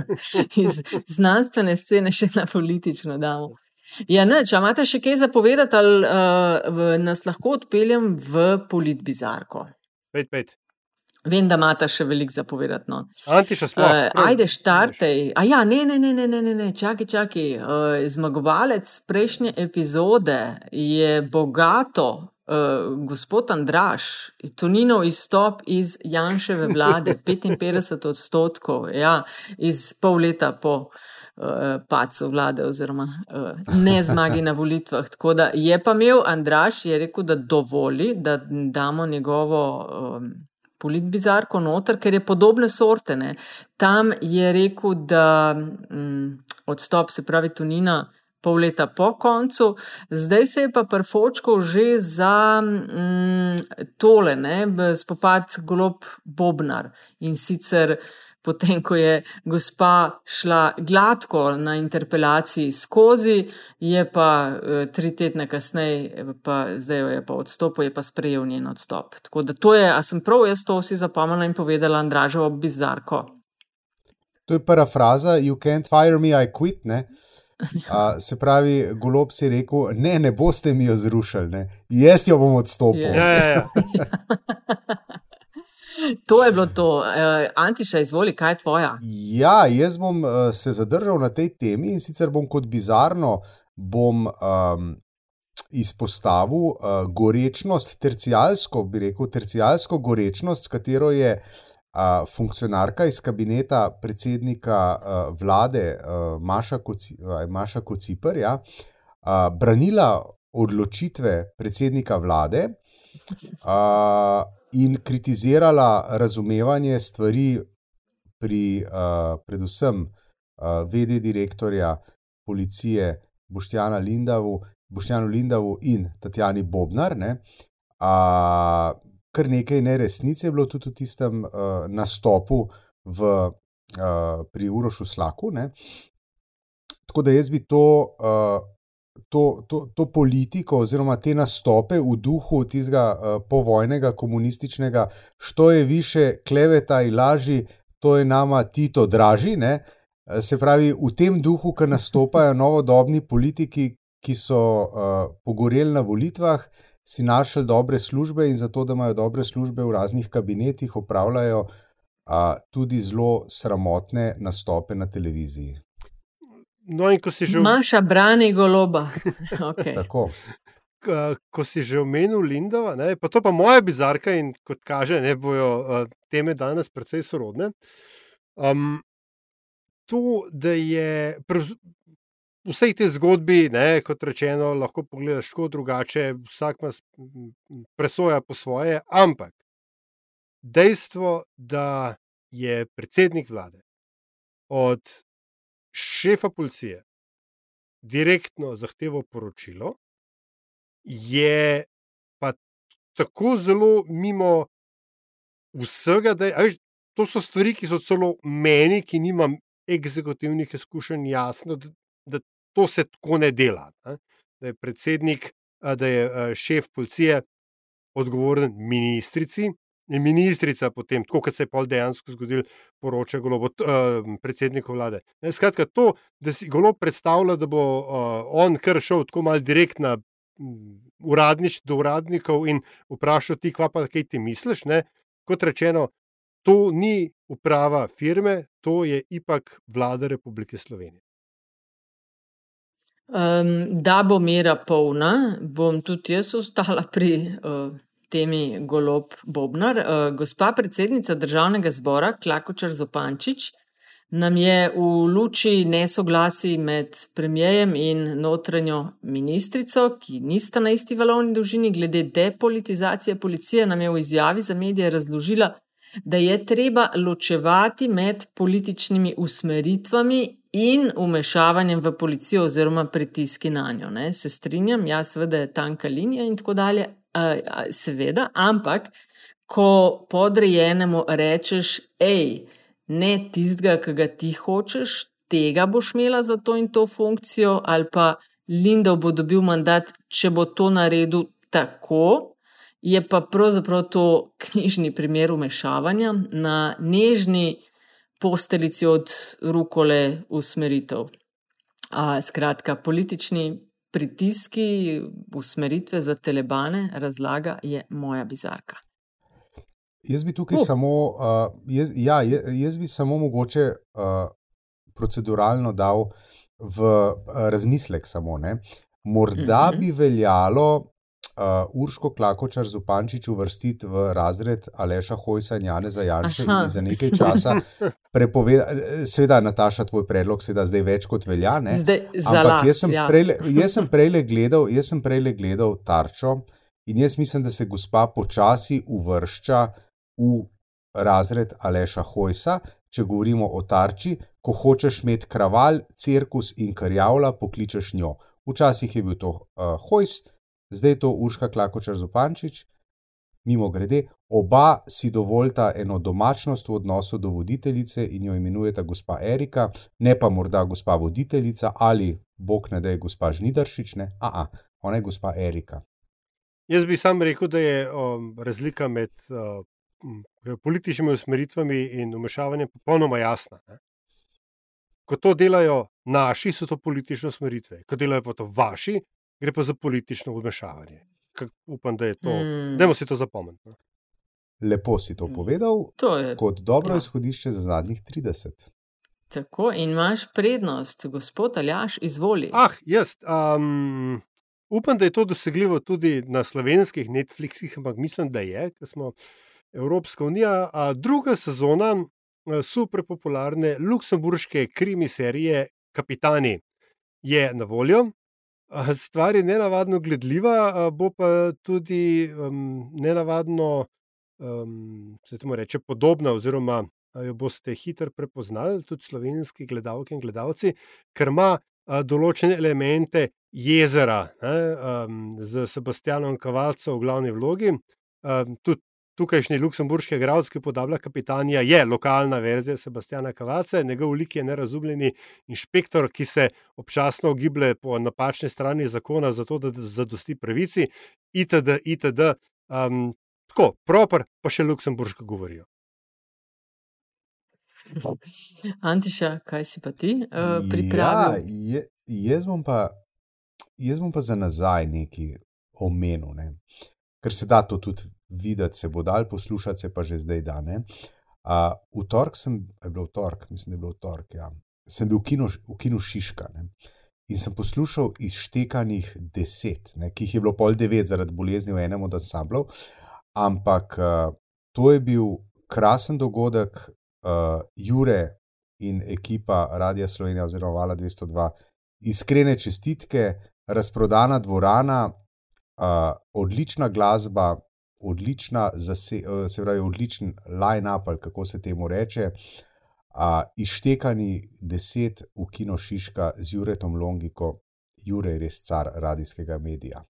iz znanstvene scene, še na politično damo. Ja, ne, če imate še kaj zapovedati, ali uh, nas lahko odpeljem v politbizarko. Pet, pet. Vem, da imate še veliko zapovedati. No. Antiša sploh. Uh, ajde, štartej. A ja, ne, ne, ne, ne, ne, ne, čakaj, čakaj. Uh, zmagovalec prejšnje epizode je bogato uh, gospod Andraš, Toninov izstop iz Janševe vlade, 55 odstotkov, ja, iz pol leta po uh, padcu vlade oziroma uh, ne zmagi na volitvah. Tako da je pa imel Andraš, je rekel, da dovoli, da damo njegovo. Um, Politbizarko noter, ker je podobne sorte. Ne. Tam je rekel, da mm, odstop, se pravi, Tunina, pol leta po koncu, zdaj se je pa prfočko že za mm, tole, ne, spopad golob Bobnar in sicer. Potem, ko je gospa šla gladko na interpelaciji skozi, je pa e, tri tedne kasneje, pa zdaj jo je pa odstopil, je pa sprejel njen odstop. Tako da to je, a sem prav jaz to vsi zapomnila in povedala Andražovo bizarko. To je parafraza, you can't fire me, I quit. Ne? A, se pravi, golob si rekel, ne, ne boste mi jo zrušili, ne. jaz jo bom odstopil. Ja, ja, ja. to je bilo to. Uh, Antiša, izvoli, kaj je tvoja? Ja, jaz bom uh, se zadržal na tej temi in sicer bom kot bizarno bom, um, izpostavil uh, gorečnost, tercijalsko, bi rekel, tercijalsko gorečnost, s katero je uh, funkcionarka iz kabineta predsednika uh, vlade uh, Maša, Koci, uh, Maša Kocipr ja, uh, branila odločitve predsednika vlade. Uh, in kritizirala razumevanje stvari pri, uh, predvsem, uh, vedi direktorja policije Boštjana Lindavu, Boštjanu Lindavu in Tatjani Bobnar. Ne, uh, kar nekaj neresnice je bilo tudi v tistem uh, nastopu v, uh, pri Urošu Slaku. Ne. Tako da jaz bi to. Uh, to, to, to politiko oziroma te nastope v duhu tistega uh, povojnega komunističnega, što je više kleveta in laži, to je nama Tito draži. Ne? Eh, se pravi, v tem duhu, ki nastopajo novodobni politiki, ki so uh, pogoreli na volitvah, si našli dobre službe in zato, da imajo dobre službe v raznih kabinetih, upravljajo uh, tudi zelo sramotne nastope na televiziji. No, in ko si že. Maša brani goloba. Okay. Tako. Ko si že omenil Lindova, ne, pa to pa moja bizarka in kot kaže, ne bojo uh, teme danes precej sorodne. Um, to, da je v vsej tej zgodbi, ne, kot rečeno, lahko pogledaš tako drugače, vsak ima presoja po svoje, ampak dejstvo, da je predsednik vlade od šefa policije direktno zahteval poročilo, je pa tako zelo mimo vsega, da je, to so stvari, ki so celo meni, ki nimam egzekutivnih izkušenj, jasno, da, da to se tako ne dela. Ne? Da je predsednik, da je šef policije odgovoren ministrici, in ministrica potem, tako kot se je pol dejansko zgodil, poroča golobo, uh, predsedniku vlade. Ne, skratka, to, da si golo predstavlja, da bo uh, on kar šel tako mal direkt na uradniš, do uradnikov in vprašal ti, kva pa kaj ti misliš. Ne? Kot rečeno, to ni uprava firme, to je ipak vlada Republike Slovenije. Um, da bo mera polna, bom tudi jaz ostala pri uh, temi Golob Bobnar. Uh, gospa predsednica državnega zbora, Klakočar Zopančič, nam je v luči nesoglasi med premijejem in notranjo ministrico, ki nista na isti valovni dolžini, glede depolitizacije policije, nam je v izjavi za medije razložila, da je treba ločevati med političnimi usmeritvami in umešavanjem v policijo oziroma pritiski na njo. Ne? Se strinjam, ja, seveda je tanka linija in tako dalje, seveda, ampak ko podrejenemu rečeš, hej, ne tistega, ki ga ti hočeš, tega boš imela za to in to funkcijo, ali pa Lindov bo dobil mandat, če bo to naredil tako. Je pa pravzaprav to knjižni primer umešavanja na nežni posteljici od rukole usmeritev. A, skratka, politični pritiski, usmeritve za telebane, razlaga je moja bizarka. Jaz bi tukaj uh. samo, uh, jaz, ja, jaz bi samo mogoče uh, proceduralno dal v uh, razmislek. Samo, Morda uh mhm. -huh. bi veljalo uh, Urško Klakočar Zupančič uvrstiti v razred Aleša Hojsa in Jane Zajanša Aha. in za nekaj časa prepovedati. Seveda, Nataša, tvoj predlog seveda zdaj več kot velja. Ne? Zdaj Ampak las, jaz sem ja. prejle, jaz sem prejle gledal, jaz sem prejle gledal tarčo in jaz mislim, da se gospa počasi uvršča v razred Aleša Hojsa, če govorimo o tarči, ko hočeš imeti kraval, cirkus in karjavla, pokličeš njo. Včasih je bil to uh, Hojs, zdaj je to Urška Klakočar Zupančič. Mimo grede, oba si dovolita eno domačnost v odnosu do voditeljice in jo imenujeta gospa Erika, ne pa morda gospa voditeljica ali bog ne da je gospa Žnidaršič, ne, a, a ona je gospa Erika. Jaz bi sam rekel, da je um, razlika med uh, političnimi usmeritvami in umešavanjem popolnoma jasna. Ne? Ko to delajo naši, so to politične usmeritve, ko delajo pa to vaši, gre pa za politično umešavanje. Kak, upam, da je to. Mm. Mm. Dajmo si to zapomniti. no. Lepo si to povedal, To je kot dobro ja. izhodišče za zadnjih 30. tako in imaš prednost, gospod Aljaš, izvoli. Ah, jaz. Um, upam, da je to dosegljivo tudi na slovenskih Netflixih, ampak mislim, da je, ker smo Evropska unija. A druga sezona super popularne luksemburške krimi serije Kapitani je na voljo. Stvar je nenavadno gledljiva, bo pa tudi um, nenavadno, um, se temu reče, podobna, oziroma jo boste hitro prepoznali, tudi slovenski gledalke in gledalci, ker ima a, določene elemente jezera ne, um, z Sebastianom Kavalcem v glavni vlogi. Um, tudi tukajšnji luksemburški igralec, ki podablja kapitanja, je lokalna verzija Sebastiana Kavalca, njegov lik je nerazumljeni inšpektor, ki se občasno ogiblje po napačni strani zakona, zato da zadosti pravici, itd. itd. Um, tako, proper, pa še luksemburško govorijo. Antiša, kaj si pa ti uh, pripravil? Ja, je, jaz, bom pa, jaz bom pa za nazaj nekaj omenil, ne? ker se da to tudi videti, se bo dal poslušati, se pa že zdaj da. ne. Uh, v torek sem, je bilo v torek, mislim, da je bilo v torek, ja. sem bil v kinu, v kinu Šiška ne? in sem poslušal izštekanih deset, ne? ki jih je bilo pol devet zaradi bolezni v enem od ansamblov, ampak uh, to je bil krasen dogodek, uh, Jure in ekipa Radia Slovenija oziroma Vala 202, iskrene čestitke, razprodana dvorana, uh, odlična glasba, odlična, zase, uh, se pravi, odličen line-up, ali kako se temu reče. Uh, izštekani deset v Kino Šiška z Juretom Longiko, Jure je res car radijskega medija.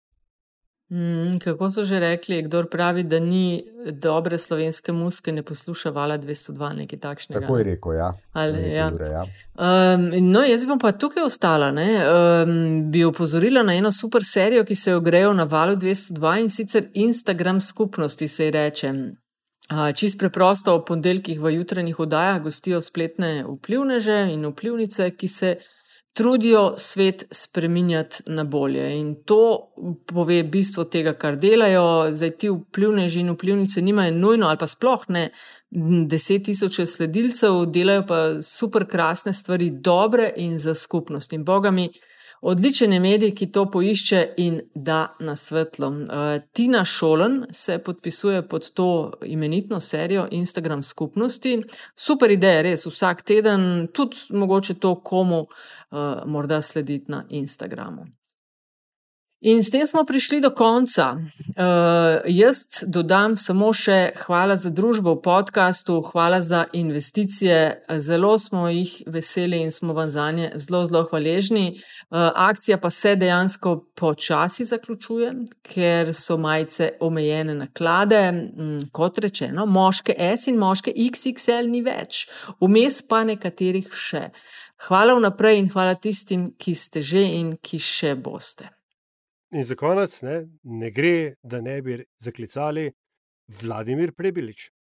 Mm, kako so že rekli, kdo pravi, da ni dobre slovenske muske, ne posluša vala 202, nekaj takšnega. Tako je rekel, ja. Ali, rekel ja. Jure, ja. Um, no, jaz bom pa tukaj ostala. Ne? Um, bi opozorila na eno super serijo, ki se jo grejo na valu 202 in sicer Instagram skupnosti se ji reče. Uh, čist preprosto ob ponedeljkih v jutranjih oddajah gostijo spletne vplivneže in vplivnice, ki se trudijo svet spreminjati na bolje. In to pove bistvo tega, kar delajo. Zdaj ti vplivneži in vplivnice nimajo nujno ali pa sploh ne deset tisoče sledilcev, delajo pa super krasne stvari, dobre in za skupnost. In boga mi. Odličen je medij, ki to poišče in da na svetlo. Uh, Tina Šolen se podpisuje pod to imenitno serijo Instagram skupnosti. Super ideja, res vsak teden, tudi mogoče to komu uh, morda slediti na Instagramu. In s tem smo prišli do konca. Uh, jaz dodam samo še hvala za družbo v podkastu, hvala za investicije. Zelo smo jih veseli in smo vam za nje zelo, zelo hvaležni. Uh, akcija pa se dejansko počasi zaključuje, ker so majice omejene naklade. Mm, kot rečeno, moške S in moške XXL ni več, vmes pa nekaterih še. Hvala vnaprej in hvala tistim, ki ste že in ki še boste. In za konec, ne, ne gre, da ne bi zaklicali Vladimir Prebilič.